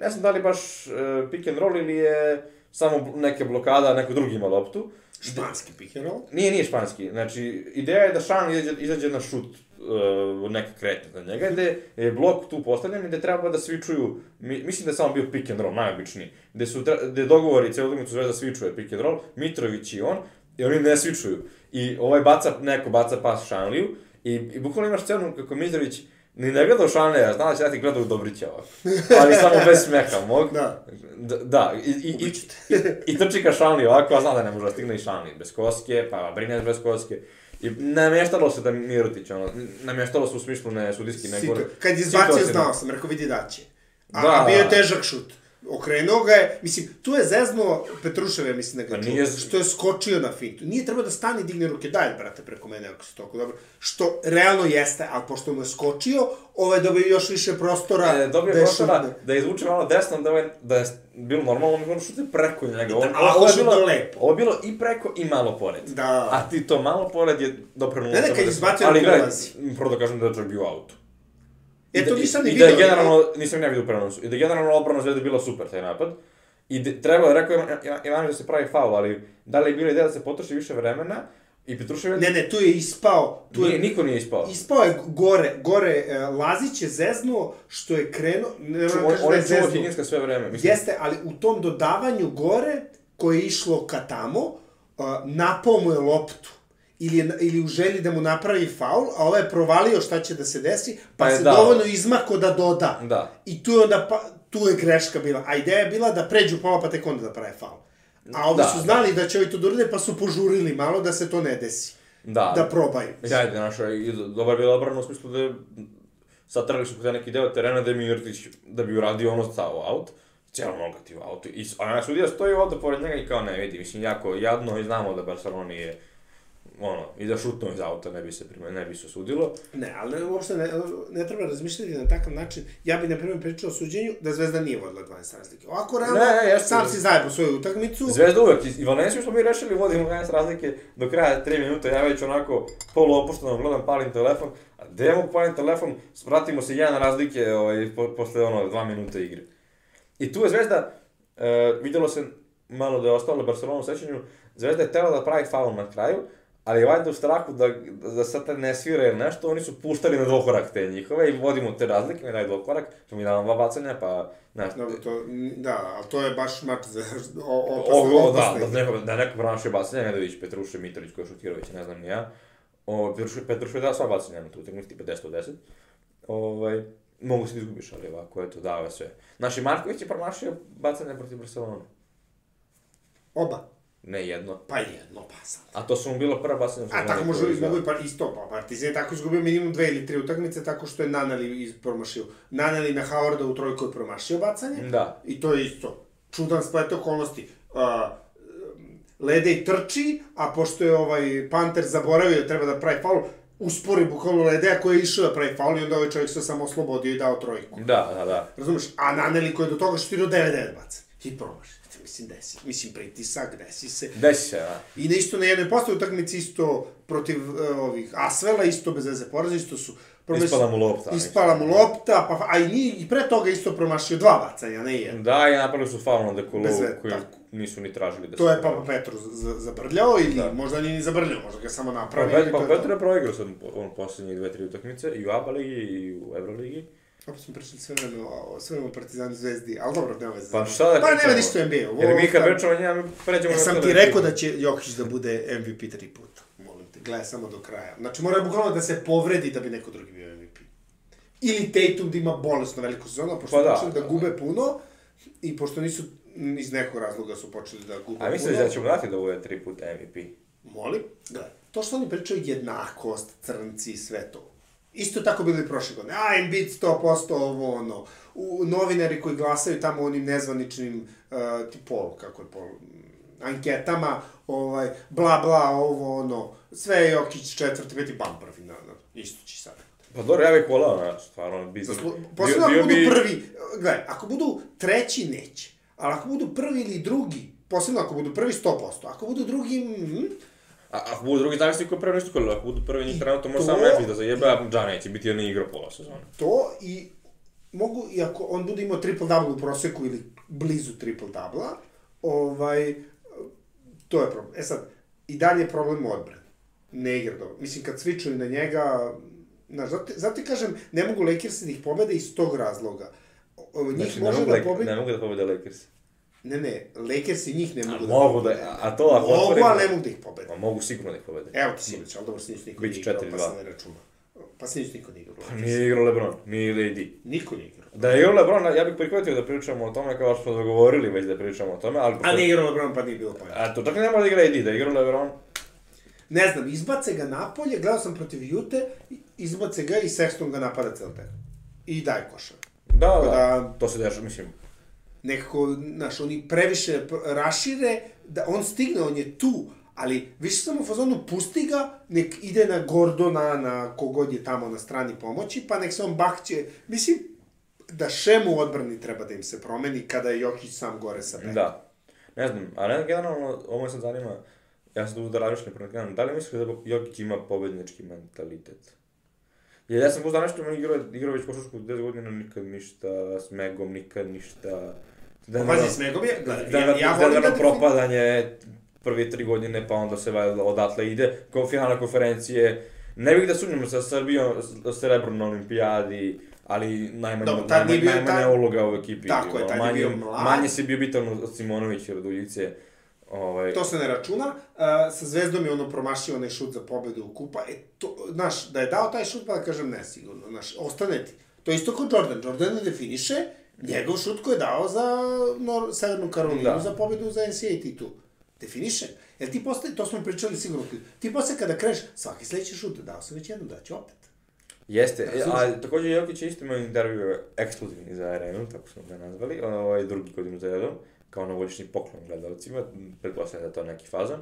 ne znam da li baš uh, pick and roll ili je samo neka blokada, neko drugi ima loptu. Španski pick and roll. Nije, nije španski. Znači, ideja je da Šan izađe, izađe na šut, uh, neka kretnja za njega, gde je blok tu postavljen i gde treba da svičuju, mi, mislim da je samo bio pick and roll, najobičniji, gde su, gde dogovori celu utakmicu Zvezda svičuje pick and roll, Mitrović i on, i oni ne svičuju. I ovaj baca, neko baca pas Šanliju, i, i bukvalno imaš scenu kako Mitrović ni ne gleda u Šanlija, zna da će dati gleda u Dobrića ovako. Ali samo bez smeha, mog. Da. Da, i, i, i, i, i trči ka Šanli ovako, a zna da ne može da stigne i Šanli bez koske, pa Brines bez koske. I namještalo se da Mirotić, ono, namještalo se u smislu ne sudijski, nego... Kad je izbacio, situacijno. znao sam, rekao vidi da će. A, Da. a bio je težak šut. Okrenuo ga je, mislim, tu je zeznuo Petrušev, ja mislim da ga Pa čuo, nije- što je skočio na fintu. Nije trebao da stane i digne ruke, daj, brate, preko mene, ako si toliko dobro. Što realno jeste, ali pošto mu je skočio, ovaj dobio još više prostora. E, dobio da prostora šutne. da izvuče malo desno, da, je, da je bilo normalno, on ono šute preko njega. On, a ovo ovo je bilo, lepo. Ovo je bilo i preko i malo pored. Da. A ti to malo pored je doprenulo. Ne, ne, tome kad da se- izbacio, Ali ne prolazi. prvo da kažem da je čovjek bio u autu. E, to da- nisam ni I da je vidio. generalno, nisam ja vidio u prenosu, i da je generalno odbrana Zvezde bila super taj napad. I de, treba, rekao Ivanović da se pravi faul, ali da li je bila ideja da se potroši više vremena i Petrušev je... Ne, ne, tu je ispao, tu nije, je niko nije ispao. Ispao je gore, gore, e, Lazić je zeznuo što je krenuo, ne Ču, moram on, on da je zeznuo. Higinska sve vreme. Mislim, Jeste, ali u tom dodavanju gore, koje je išlo ka tamo, uh, napao mu je loptu. Ili, je, ili u želji da mu napravi faul, a ovaj je provalio šta će da se desi, pa, Pa se dao. dovoljno izmako da doda. Da. I tu je onda, pa, tu je greška bila. A ideja je bila da pređu pola pa tek onda da prave faul. A ovi Da, su znali da. će ovi to da urade, pa su požurili malo da se to ne desi. Da. Da probaju. Ajde, naša, i dobar bila obrana u smislu da je satrali su taj neki deo terena da je Mirotić, da bi uradio ono stao aut, cijelo negativ aut. I, a sudija stoji ovde pored njega i kao ne vidi, mislim, jako jadno i znamo da Barcelona nije ono, i da šutno iz auta ne bi se, prime, ne bi se sudilo. Ne, ali ne, uopšte ne, ne treba razmišljati na takav način. Ja bi, na primjer, pričao o suđenju da Zvezda nije vodila 12 razlike. Ovako, realno, Ne, jeste. sam si zajebao svoju utakmicu. Zvezda uvek, i Valenciju smo mi rešili, vodimo 11 razlike do kraja 3 minuta, ja već onako polu opušteno gledam, palim telefon, a gde ja mogu palim telefon, vratimo se jedan razlike ovaj, po, posle ono, 2 minuta igre. I tu je Zvezda, e, vidjelo se malo da je ostalo Barcelona u sećanju, Zvezda je tela da pravi faul na kraju, ali valjda u strahu da, da sad te ne svira ili nešto, oni su puštali na dvokorak te njihove i vodimo te razlike, mi daj dvokorak, to mi damo bacanja, pa, znaš, Dobro, to, da, ali to je baš mač za *laughs* o, O, opasno, o, da, opasno. da neko, da neko pronašao bacanje, Nedović, Petruše, Mitrović koji je šutirao već, ne znam ni ja. O, Petruše, Petruše dao sva bacanja na tu utakmicu, tipa 10 od 10. Ovaj, mogu se da izgubiš, ali ovako, eto, dao je sve. Naši Marković je promašio bacanje protiv Barcelona. Oba. Ne jedno. Pa jedno, pa sad. A to su mu bilo prva bacanja. A tako može, mogu i pa isto, pa Partizan je tako izgubio minimum dve ili tri utakmice tako što je Naneli iz- promašio. Naneli na Howarda u trojku je promašio bacanje. Da. I to je isto. Čudan splet okolnosti. Uh, Ledej trči, a pošto je ovaj Panter zaboravio treba da pravi faul, uspori bukvalno Ledeja koji je išao da pravi faul i onda ovaj čovjek se samo oslobodio i dao trojku. Da, da, da. Razumeš? A Naneli koji je do toga šutirao 9-9 baca. I promaši. Mislim, desi. Mislim, pritisak, desi se. Desi se, da. I na isto na jednoj postoji utakmici isto protiv uh, ovih Asvela, isto bez veze poraza, isto su promis- Ispala mu lopta, Ispala mu lopta, pa, a i, nije, i pre toga isto promašio dva bacanja, ne jedan. Da, i napravili su faul na ve- koji tako. nisu ni tražili da To je Papa Petru zabrljao ili Da. možda nije ni zabrljao, možda ga samo Pa, napravio. Pet, i pa to je proigrao sad on posljednje dve, tri utakmice, i u ABA ligi, i u Euroligi. Opet smo pričali sve vreme sve vreme o Partizanu zvezdi, ali dobro, nema veze. Pa šta da Pa nema ništa NBA. Ovo, Jer mi kad pričamo o njemu, pređemo E, na sam ti rekao da će Jokić da bude MVP tri puta. Molim te, gledaj samo do kraja. Znači, mora bukvalno da se povredi da bi neko drugi bio MVP. Ili Tatum da ima bolesno veliku sezonu, pošto Pa da, počeli da, gube puno, i pošto nisu, iz nekog razloga su počeli da gube A misliš puno. da ćemo dati da bude tri puta MVP? Molim, gledaj, to što oni pričaju jednakost, crnci i sve to. Isto tako bilo i prošle godine. A, Embiid 100%, ovo, ono. U, novinari koji glasaju tamo onim nezvaničnim, uh, ti Pol, kako je Pol, anketama, ovaj, bla, bla, ovo, ono, sve Jokić četvrti, peti, bam, prvi, na, na, isto će sad. Pa dobro, ja bih volao, znaš, stvarno, bi... Zaslu... Posebno ako budu prvi, gledaj, ako budu treći, neće. Ali ako budu prvi ili drugi, posebno ako budu prvi 100%, ako budu drugi, mm, A ako budu drugi zavisi ko prvi nešto koliko, ako budu prvi njih trenutno može samo Memphis da zajebe, a Ja neće biti jer nije igrao pola sezona. to i mogu, i ako on bude imao triple-double u proseku ili blizu triple-double-a, ovaj, to je problem. E sad, i dalje je problem u odbrani. Ne igra dobro. Mislim, kad svičuju na njega, znaš, zato, zato kažem, ne mogu Lakersi da ih pobede iz tog razloga. Njih Znači, ne može mogu, da pobede... ne mogu da pobede Lakers. Ne, ne, Lakersi njih ne mogu da mogu da- pobede. a to ako Mogu, otvorimo- ali ne mogu da ih pobede. Ma mogu sigurno da ih pobede. Evo ti sinoć, ali dobro, sinoć niko nije igrao, pa 4:2. se ne računa. Pa sinoć niko nije igrao. Pa nije igrao LeBron, nije AD. Niko nije igrao. Da je igrao LeBron, ja bih prihvatio da pričamo o tome kao što smo dogovorili već da pričamo o tome, ali... A nije igrao LeBron, pa nije bilo pojma. A to i ne mora da igra AD, da je igrao LeBron. Ne znam, izbace ga napolje, gledao sam protiv Jute, izbace ga i Sexton ga napada cel. I daje košar. Da, da, da- to se dešava, mislim, Nekako, znaš, oni previše pr- rašire, da on stigne, on je tu, ali više sam u fazonu, pusti ga, nek ide na Gordona, na kogod je tamo na strani pomoći, pa nek se on bahće. Mislim, da šemu odbrani treba da im se promeni kada je Jokić sam gore sa bekom. da. Ne znam, a ne, generalno, ovo me sad zanima, ja sam da razmišljam prema krenom, da li misliš da Jokić ima pobednički mentalitet? Jer ja sam uzdao nešto, on igrao, igrao već košarku 10 godina, nikad ništa, s Megom, nikad ništa. Da, Pazi, s Megom je, gledaj, da, ja, ja volim da... da, propadanje prve tri godine, pa onda se valjda odatle ide, kao finalna konferencije. Ne bih da sumnjam sa Srbijom, s srebrom na olimpijadi, ali najmanje, Dobro, tad najmanje, bio- najmanja tad- uloga u ekipi. Tako je, tad je manje, bio mlad. Manje si bio bitan od Simonovića i Raduljice. Ovaj, To se ne računa. Uh, sa Zvezdom je ono promašio onaj šut za pobedu u kupa. E, to, znaš, da je dao taj šut, pa da kažem ne, sigurno. Znaš, ostane ti. To je isto kao Jordan. Jordan ne definiše njegov šut koji je dao za Nor Severnu Karolinu, Da. za pobedu za NCAA titul. Definiše. Jer ti posle, to smo pričali sigurno, ti posle kada kreneš, svaki sledeći šut, dao sam već jednu, daću opet. Jeste, Razumeš? a takođe Jokić je isto imao intervju ekskluzivni za arenu, tako smo ga nazvali, ovaj drugi godinu za redom, kao novogodišnji poklon gledalcima, pretpostavljam da to neki fazon.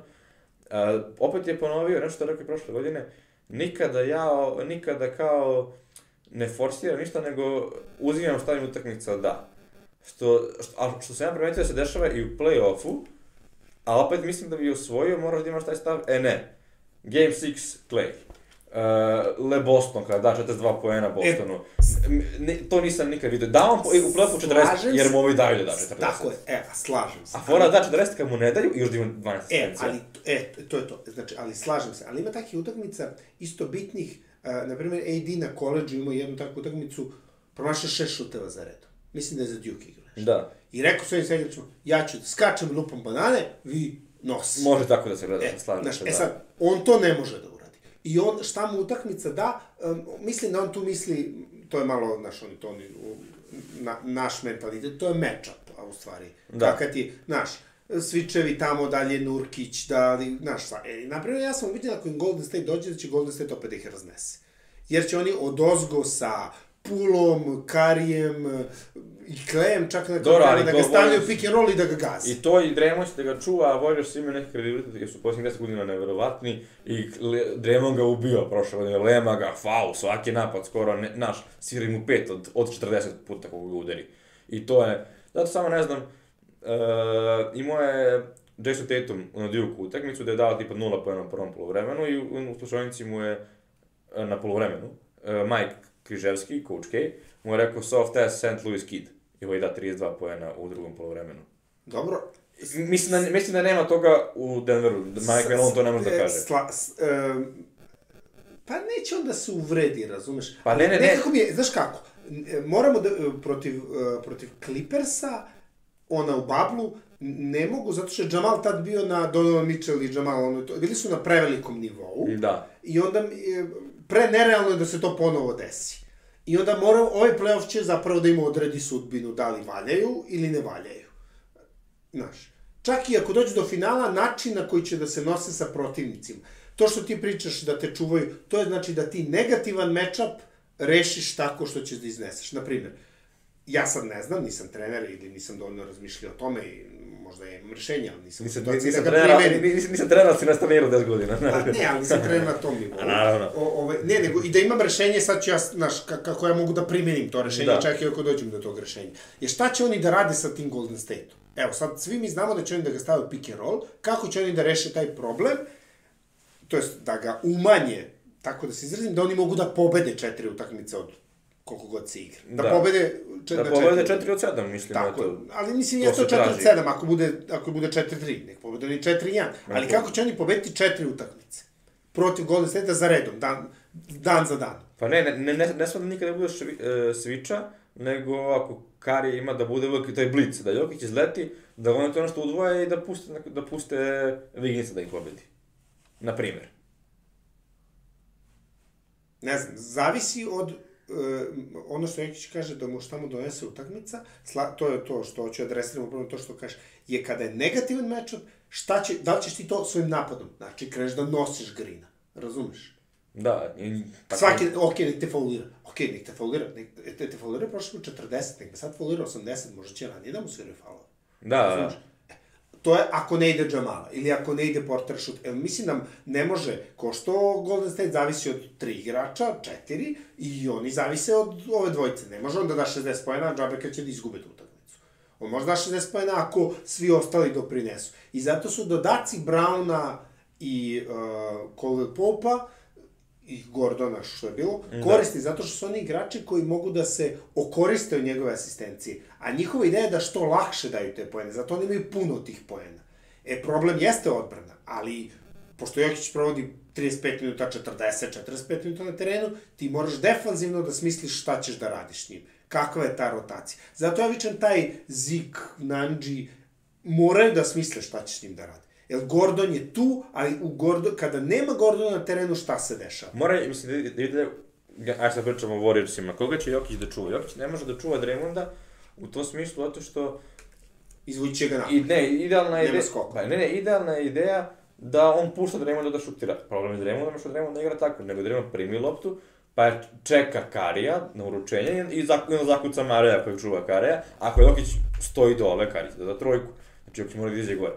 A, opet je ponovio nešto što je rekao prošle godine, nikada ja, nikada kao ne forsiram ništa, nego uzimam stavim utakmica da. Što, što, a što sam ja primetio da se dešava i u play-offu, a opet mislim da bi osvojio, moraš da imaš taj stav, e ne, Game 6, Clay. Uh, Le Boston kada da 42 poena Bostonu. M- ne, to nisam nikad vidio. Da on po, u play-offu 40, Slažem jer mu ovi daju da da 40. Tako je, e, slažem se. A fora da 40 kad mu ne daju i još da ima 12 E, ali, e, to je to. Znači, ali slažem se. Ali ima takvih utakmica isto bitnih. Uh, na primjer, AD na koleđu imao jednu takvu utakmicu, promašao šest šuteva za redom. Mislim da je za Duke igrao nešto. Da. I rekao svojim segračima, ja ću da skačem, lupam banane, vi nosi. Može tako da se gleda, E, slažem se, e da. sad, on to ne može da uradi. I on, šta mu utakmica da, um, mislim da on tu misli, to je malo, znaš, on, to, on, na, naš mentalitet, to je matchup, a u stvari. Da. Kakav ti, znaš, Svičevi tamo dalje, Nurkić, da znaš, sa, e, naprimjer, ja sam vidio ako im Golden State dođe, da će Golden State opet da ih raznese. Jer će oni od ozgo sa Pulom, Karijem e, i Klejem, čak na Dobro, ali da ga stavljaju Warriors- pick and roll i da ga gazi. I to i Draymond da ga čuva, a Warriors imaju neki kredibilitet jer su posljednjih 10 godina neverovatni i Draymond ga ubio prošle godine, Lema ga, faul, svaki napad skoro, ne, naš, sviri mu pet od, od 40 puta kako ga udari. I to je, zato samo ne znam, imao je Jason Tatum na Duke utakmicu da je dao tipa 0 poena u prvom polovremenu i u, slučajnici mu je e, na polovremenu, uh, Mike Križevski, coach K, mu je rekao soft ass St. Louis kid. I ovaj da 32 poena u drugom polovremenu. Dobro, Mislim da, mislim da nema toga u Denveru, da Mike Malone to ne može da E, kaže. Sla, s, e, pa neće on da se uvredi, razumeš? Pa ne, ne, ne. Nekako mi je, znaš kako, e, moramo da, e, protiv, protiv Clippersa, ona u bablu, ne mogu, zato što je Jamal tad bio na Donovan Mitchell i Jamal, ono, to, bili su na prevelikom nivou. Da. I onda e, pre nerealno je da se to ponovo desi. I onda mora, ovaj playoff će zapravo da im odredi sudbinu, da li valjaju ili ne valjaju. Znaš, čak i ako dođu do finala, način na koji će da se nose sa protivnicima. To što ti pričaš da te čuvaju, to je znači da ti negativan matchup rešiš tako što ćeš da izneseš. Naprimjer, ja sad ne znam, nisam trener ili nisam dovoljno razmišljao o tome i možda ja imam rešenje, ali nisam u Nisam, situaciji nisam, da ga trenera, primenim. nisam, nisam trenera, si na staniru 10 godina. Pa ne, ali nisam trener na tom nivou. *laughs* A, naravno. O, ove, ne, nego i da imam rešenje, sad ću ja, znaš, ka- kako ja mogu da primenim to rešenje, Da. i ako dođem do tog rešenja. Jer šta će oni da rade sa tim Golden State-om? Evo, sad svi mi znamo da će oni da ga stave u pick and roll, kako će oni da reše taj problem, to jest da ga umanje, tako da se izrazim, da oni mogu da pobede četiri utakmice od koliko god se igra. Da, Da. pobede čet, Da na pobede četiri. 4 od 7, mislim. Tako, eto. ali mislim, to je to se traži. 4-7, ako bude, ako bude 4-3, nek pobede oni 4-1. Ali kako će oni pobediti četiri utakmice? Protiv Golden State-a za redom, dan, dan za dan. Pa ne, ne, ne, ne, ne smije da nikada bude švi, e, sviča, nego ako Kari ima da bude uvijek taj blic, da Jokić izleti, da oni to nešto udvoje i da puste, da puste Viginsa da ih pobedi. Na primjer. Ne znam, zavisi od ono što Jokić kaže da mu šta mu donese utakmica, sla, to je to što hoću adresiramo prvo to što kaže, je kada je negativan matchup, šta će, da li ćeš ti to svojim napadom? Znači, kreneš da nosiš grina, razumeš? Da, i, Tako. Svaki, ok, nek te faulira. Ok, nek te faulira. Nek te, te faulira prošle put 40, nek me sad faulira 80, možda će ranije da mu sviraju faulove. Da, da? E, To je ako ne ide Jamala ili ako ne ide Porter šut. Evo, mislim da ne može, ko što Golden State zavisi od tri igrača, četiri, i oni zavise od ove dvojice. Ne može on da da 60 pojena, džabe kad će da izgube tu utakmicu. On može da 60 pojena ako svi ostali doprinesu. I zato su dodaci Browna i uh, Caldwell Popa i Gordona, što je bilo, koristi zato što su oni igrači koji mogu da se okoriste od njegove asistencije. A njihova ideja je da što lakše daju te poene, zato oni imaju puno tih poena. E, problem jeste odbrana, ali pošto Jokić provodi 35 minuta, 40, 45 minuta na terenu, ti moraš defanzivno da smisliš šta ćeš da radiš s njim. Kakva je ta rotacija. Zato ja vičem taj Zik, Nanji, moraju da smisle šta će s njim da rade. Jer Gordon je tu, ali u Gordon, kada nema Gordona na terenu, šta se dešava? Mora, mislim, da da ide, ajde sad pričamo o Warriorsima, koga će Jokić da čuva? Jokić ne može da čuva Draymonda u tom smislu, zato što Izvući ga napad. I ne, idealna Nema ideja, pa, ne, ne, idealna je ideja da on pušta Draymonda da šutira. Problem je Draymonda što Draymond ne igra tako, nego Draymond primi loptu, pa čeka Karija na uručenje i, zaku, i onda zakuca Mareja koji čuva Karija. Ako Jokić stoji dole, Karija da da trojku. Znači Jokić mora da izađe gore.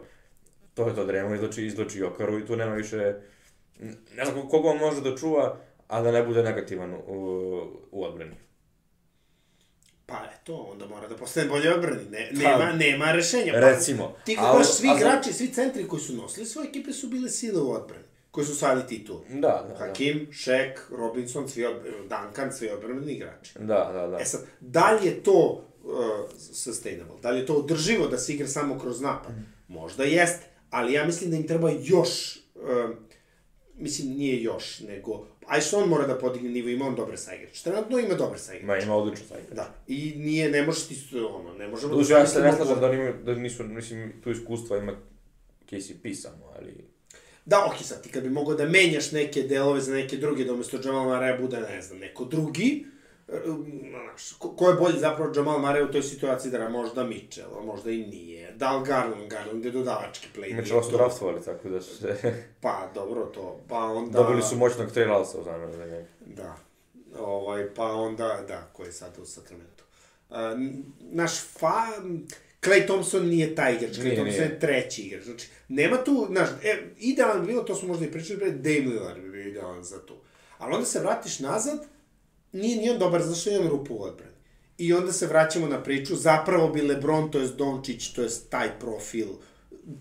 To je to, Draymond izloči, izloči Jokaru i tu nema više... Ne znam koga on može da čuva, a da ne bude negativan u, u odbrani. Pa eto, onda mora da postane bolje odbrani. Ne, Pa, nema, nema rešenja. Pa, recimo. Ti A gledaš o- svi igrači, svi centri koji su nosili svoje ekipe su bile sile u odbrani. Koji su osvajali titul. Da, da, da. Hakim, Shaq, Robinson, svi odbrani, Duncan, svi odbrani igrači. Da, da, da. E sad, da li je to uh, sustainable? Da li je to održivo da se igra samo kroz napad? Možda jeste, ali ja mislim da im treba još, uh, mislim nije još, nego, aj što on mora da podigne nivo, ima on dobre saigrač. Trenutno ima dobre saigrač. Ma ima odlično sajka. Da, i nije, ne možeš ti, ono, ne možemo... Duže, ja se ne slažem da, oni, imaju- da nisu, mislim, tu iskustva ima KCP samo, ali... Da, okej, sad ti kad bi mogao da menjaš neke delove za neke druge, da umesto Jamal Marea bude, ne znam, neko drugi, znaš, ko, ko je bolji zapravo Jamal Marea u toj situaciji da možda Mitchell, a možda i nije. Da li Garland, Garland je dodavački play. Ovo su to- draftovali, tako da se... *laughs* Pa, dobro to, pa onda... Dobili su moćnog Trey Lalsa u zamenu za njega. Da, ovaj, pa onda, da, ko je sad u Sacramento. Uh, naš fa... Clay Thompson nije taj igrač, Clay Nije, Thompson nije. je treći igrač. Znači, nema tu, znaš, e, idealan bi bilo, to smo možda i pričali, bre, Dame Lillard bi bio idealan za to. Ali onda se vratiš nazad, nije ni on dobar, zato što je on rupu u odbrani. I onda se vraćamo na priču, zapravo bi LeBron, to je Dončić, to je taj profil,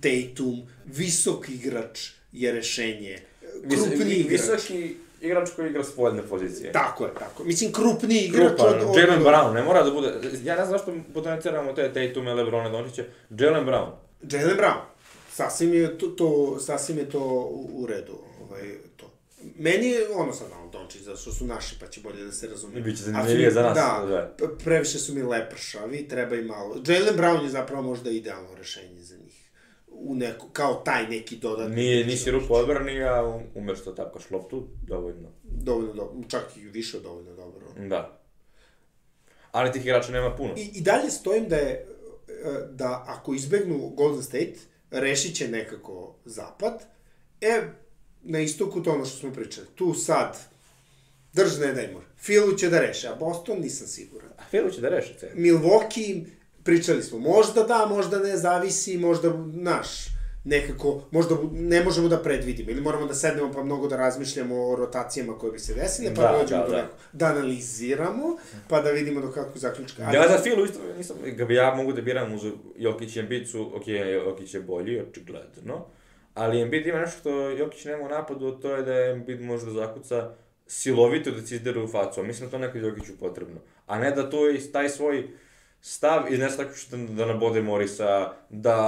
Tatum, visok igrač je rešenje, krupni Vis- igrač. Visoki igrač koji igra s pojedne pozicije. Tako je, tako. Mislim, krupni igrač Krupan, od... od... Jalen Brown, ne mora da bude... Ja ne znam zašto potenciramo te Tatume, Lebrone, Dončiće. Jalen Brown. Jalen Brown. Sasvim je to, to, sasvim je to u, u redu. Ovaj, to. Meni je ono sad malo Dončić, zato što su naši, pa će bolje da se razumije. Biće zanimljivije za nas, Da, previše su mi lepršavi, treba i malo. Jalen Brown je zapravo možda idealno rešenje za njih. U neko, kao taj neki dodatni. Nije, nisi rupu odbrani, a umeš da tapkaš loptu, dovoljno. Dovoljno dobro, čak i više dovoljno dobro. Da. Ali tih igrača nema puno. I, I dalje stojim da je, e, da ako izbegnu Golden State, rešit će nekako zapad. E, na istoku to ono što smo pričali. Tu sad, drž ne daj mor. Filu će da reše, a Boston nisam siguran. A Filu će da reši cenu. Milwaukee, pričali smo, možda da, možda ne, zavisi, možda, naš, nekako, možda ne možemo da predvidimo, ili moramo da sednemo pa mnogo da razmišljamo o rotacijama koje bi se desile, pa Da, da, dođemo da, do da. nekog, da analiziramo, pa da vidimo do kakvog zaključka. Ali- Ja za Filu isto nisam, ja mogu da biram uz Jokić i Embiid su, ok, Jokić je bolji, očigledno, ali Embiid ima nešto što Jokić nema u napadu, to je da Embiid može da zakuca silovito da cizdere u facu, a mislim da to nekad Jokiću potrebno. A ne da to je taj svoj stav iznese tako što da, nabode Morisa, da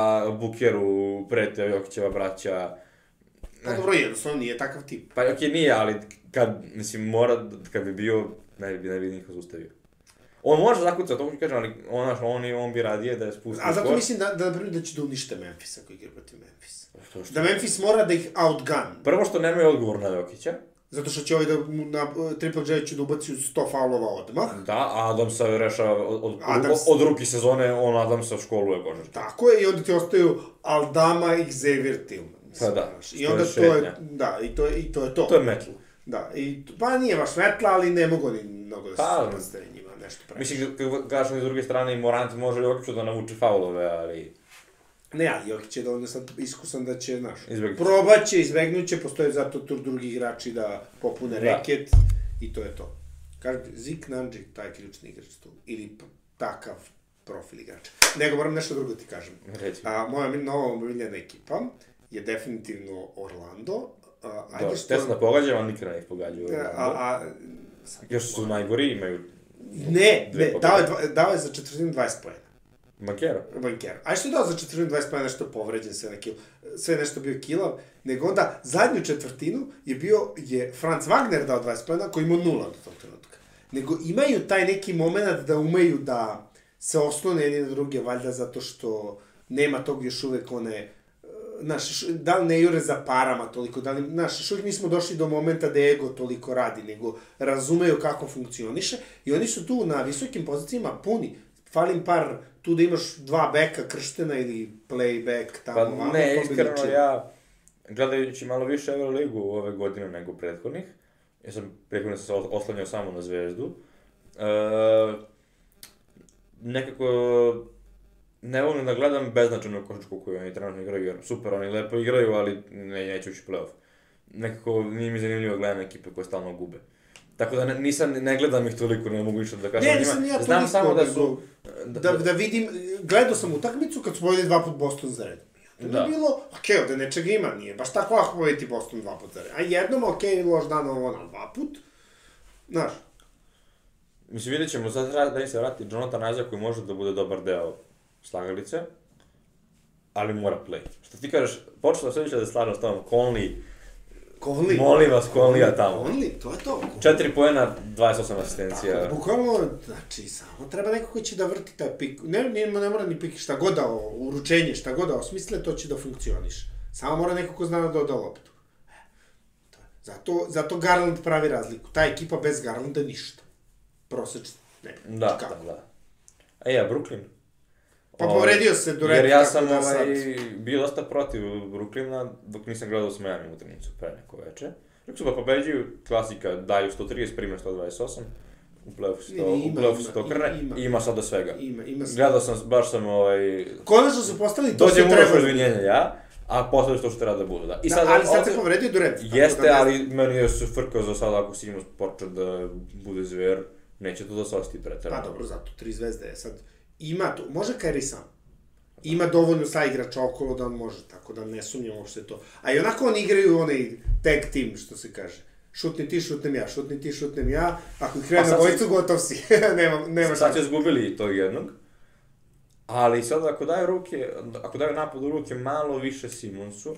Bukeru prete Jokićeva braća, Pa dobro, jednostavno nije takav tip. Pa okej, nije, ali kad, mislim, mora, kad bi bio, ne bi, ne bi niko zaustavio. On može zakucati, to kažem, ali on, on, i- on bi radije da je spusti A zato skor. mislim da, da, da će da unište Memphis ako igra protiv Memphis. Što, što? Da Memphis mora da ih outgun. Prvo što nemaju odgovor na Jokića, Zato što će ovaj da mu na Triple J će da ubaci 100 faulova odmah. da, a Adamsa rešava od, od, Adams- od, ruki sezone, on Adamsa školuje košarku. Tako je, i onda ti ostaju Aldama i Xavier Tillman. Pa da, I je onda to je, da, i to, je- i to je to. To je metal. Da, i, pa nije baš metla, ali ne mogu ni mnogo da se Pa, njima, nešto pravi. Mislim, kad kažem s druge strane, i Morant može Jokiću da navuče faulove, ali... Ne, ali Jokić je dovoljno sad iskusan da će, znaš, Izbegnuti. probaće, izbegnuće, postoje zato tu drugi igrači da popune Da. reket i to je to. Kažem Zik Nandži, taj ključni igrač tu, ili takav profil igrača. Nego moram nešto drugo ti kažem. Reci. A, moja nova omiljena ekipa je definitivno Orlando. A, ajde Dobro, što... te sam da pogađam, ali nikada ne pogađaju. a, a, sad- Još su najgori, imaju ne, ne, dao je, dao je za četvrtinu 20 pojena. Bankero. Banker. A što je dao za četvrtinu 20 pojena nešto povređen, sve, neki, sve nešto bio kilav, nego onda zadnju četvrtinu je bio, je Franz Wagner dao 20 pojena koji ima nula do tog trenutka. Nego imaju taj neki moment da umeju da se oslone jedni na druge, valjda zato što nema tog još uvek one e, znaš, š- da li ne jure za parama toliko, da li, znaš, još uvijek nismo došli do momenta da ego toliko radi, nego razumeju kako funkcioniše i oni su tu na visokim pozicijama puni. Falim par, tu da imaš dva beka krštena ili playback tamo, Pa ovamo, ne, iskreno ličilo. ja, gledajući malo više Euroligu ove godine nego prethodnih, ja sam prethodno se os- oslanjao samo na zvezdu, e, nekako ne volim da gledam beznačajnu košačku koju oni trenutno igraju, jer super, oni lepo igraju, ali ne, neće ući playoff. Nekako nije mi zanimljivo da gledam ekipe koje stalno gube. Tako da nisam, ne gledam ih toliko, ne mogu više da kažem Ne, nisam ni ja Znam toliko, samo da su... Da, da vidim, gledao sam utakmicu kad su pobedili dva put Boston za. I onda Da. je bilo, okej, ovde nečega ima, nije baš tako lako pobediti Boston dva put za redom. A jednom, okej, loš dan ovo, ono, dva put. Znaš, Mislim, vidjet ćemo, sad da im se vrati Jonathan Isaac koji može da bude dobar deo slagalice, ali mora play. Što ti kažeš, sam sve da se slažem s tobom, Conley, Conley. Molim vas, Conleya tamo. Conley, to je to. 4 poena, 28 asistencija. Tako, bukvalno, znači, samo treba neko ko će da vrti taj pik. Ne, ne, ne mora ni pik, šta god da, uručenje, šta god da osmisle, to će da funkcioniše. Samo mora neko ko zna da doda loptu. E. Zato, zato Garland pravi razliku. Ta ekipa bez Garlanda ništa. Prosečno. Ne, Da, kako. da, da. A ja, Brooklyn. Pa Ovaj, povredio se Durant, Jer ja sam da ovaj, sad- bio dosta protiv Brooklyna dok nisam gledao s Miami utakmicu pre neko veče. Rekli su pa pobeđuju, klasika, daju 130, prime 128. U play-offu se to, Ima, u play-offu se to krne ima. ima sad do svega. Ima, ima se. Gledao sam, baš sam ovaj... Konačno su postali to Dođe što mu treba. još izvinjenja ja, a posle što što treba da budu, da. I Da, sad, ali sad se povredio Durant. tako Jeste, da ali meni je se frkao za sada ako Simons počne da bude zver, neće to da se Pa pretrano. dobro, zato, tri zvezde je sad. Ima to, može Kairi sam. Ima dovoljno sa igrača okolo da on može, tako da ne sumnjam uopšte to. A i onako oni igraju onaj tag team, što se kaže. Šutni ti, šutnem ja, šutni ti, šutnem ja. Ako ih krene sad bojicu, se- gotov si. *laughs* nema, nema Sad će izgubili tog jednog, ali sad ako daju ruke, ako daju napad u ruke malo više Simonsu,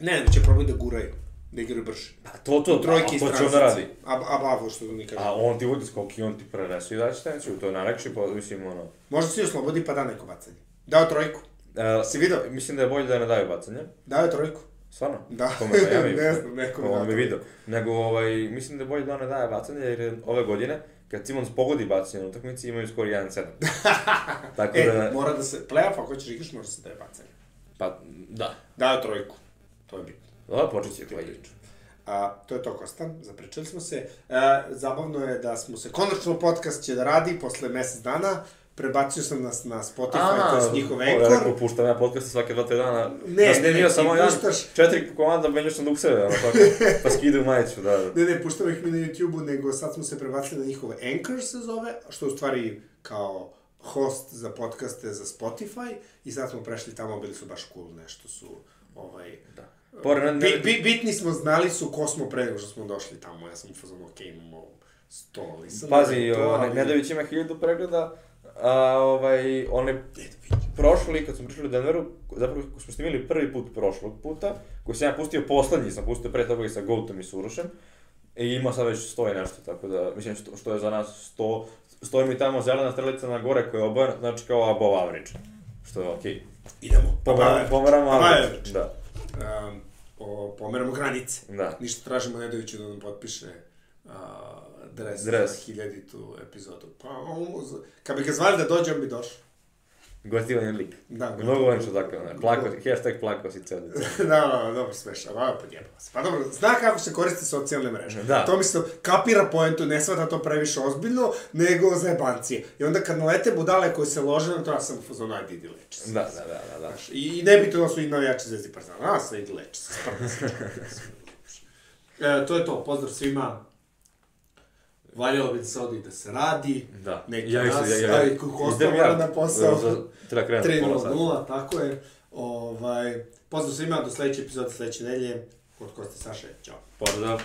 Ne, nego će probati da guraju, da igraju brže. pa to, to, Trojke iz to će on da radi. A, a bavo, što mi kaže. A on ti vodi skok i on ti prenesu i daće tenciju, to je najlekši, pa mislim ono... Možda se oslobodi pa da neko bacanje. Dao trojku. E, Si video? Mislim da je bolje da ne daju bacanje. Dao je trojku. Stvarno? Da. Kome Miami? *laughs* Ne znam, nekome Ko da on to. video. Nego, ovaj, mislim da je bolje da ne daje bacanje, jer je ove godine, kad Simons pogodi bacanje na utakmici, imaju skor 1-7. *laughs* Tako E, da, mora da se, playoff ako hoćeš igraš, može se da je bacanje. pa, da. Dao trojku. To je bitno. Da, počet će priču. A, to je to, Kostan, zapričali smo se. E, zabavno je da smo se, konačno podcast će da radi posle mesec dana, prebacio sam nas na Spotify, to je njihov ovo, Ja Anchor. rekao, puštam ja podcaste svake dva, tri dana. Ne, da ne, sam ti ovaj dan, puštaš- četiri komanda, menio sam dukseve, ono tako, pa *laughs* skidaju majicu, da, da. Ne, ne, puštamo ih mi na YouTube-u, nego sad smo se prebacili na njihove Anchor se zove, što u stvari kao host za podcaste za Spotify i sad smo prešli tamo, bili su baš cool, nešto su, ovaj... Da. Pored, Bi, bi, bitni smo, znali su ko smo pre nego što smo došli tamo, ja sam u fazonu, okej, imamo sto listenera Pazi, to, ali- Nedović ima hiljadu pregleda, a ovaj, on je prošli, kad smo pričali u Denveru, zapravo smo snimili prvi put prošlog puta, koji sam ja pustio poslednji, sam pustio pre toga i sa Goutom i s Urošem, i ima sad već sto i nešto, tako da, mislim, što, što je za nas sto, stoji mi tamo zelena strelica na gore koja je obojena, znači kao above average, što je okej. Idemo, Pomeramo, pomeramo average. da, Um, o, pomeramo granice. da. Ništa tražimo Nedoviću da nam potpiše uh, dres, Dres. za hiljaditu epizodu. Pa, on, kad bi ga zvali da dođe, on bi došao. Gotivan je lik. Da, Mnogo volim što tako, ne, plako, hashtag plako si ceo *laughs* decembar. da, da, dobro smešao, a podjebava se. Pa dobro, zna kako se koriste socijalne mreže. Da. To mislim, kapira poentu, ne svata to previše ozbiljno, nego za jebancije. I onda kad nalete budale koje se lože na to, ja sam u fazonu, ajde, idi leči se. Da, da, da, da, da. Znaš, I, I ne bi to da su i navijači Zvezdi Partizana, a sad idi leči se, se. e, to je to, pozdrav svima. Valjalo bi da se odi da se radi. Da. Neki ja, nas, ja, ja, ostao ja, mora na posao. Treba krenuti pola sata. 3.00, tako je. Ovaj, pozdrav svima, do sledeće epizode, sledeće nedelje. Kod Kosti Saše, ćao. Pozdrav.